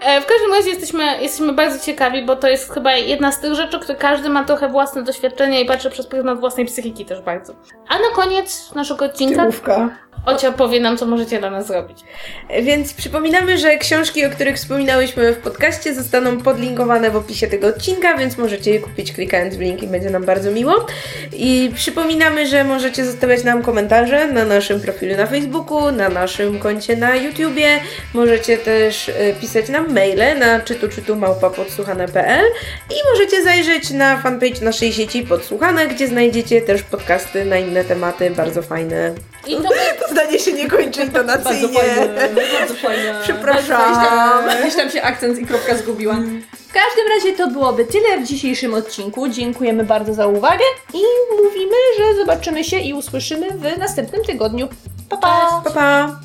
E, w każdym razie jesteśmy, jesteśmy bardzo ciekawi, bo to jest chyba jedna z tych rzeczy, które każdy ma trochę własne doświadczenia i patrzy przez pryzmat własnej psychiki też bardzo. A na koniec naszego odcinka Tyłówka. Ocia powie nam, co możecie dla nas zrobić. Więc przypominamy, że książki, o których wspominałyśmy w podcaście, zostaną podlinkowane w opisie tego odcinka, więc możecie je kupić klikając w link i będzie nam bardzo miło. I przypominamy, że możecie zostawiać nam komentarze na naszym profilu na Facebooku, na naszym koncie na YouTubie. Możecie też e, pisać nam maile na czytu-czytu-małpa-podsłuchane.pl i możecie zajrzeć na fanpage naszej sieci Podsłuchane, gdzie znajdziecie też podcasty na inne tematy, bardzo fajne. I to To zdanie się nie kończy intonacyjnie. bardzo fajne. Przepraszam. Gdzieś tam się akcent i kropka zgubiła. W każdym razie to byłoby tyle w dzisiejszym odcinku. Dziękujemy bardzo za uwagę i mówimy, że zobaczymy się i usłyszymy w następnym tygodniu. Pa, pa! Pa, pa.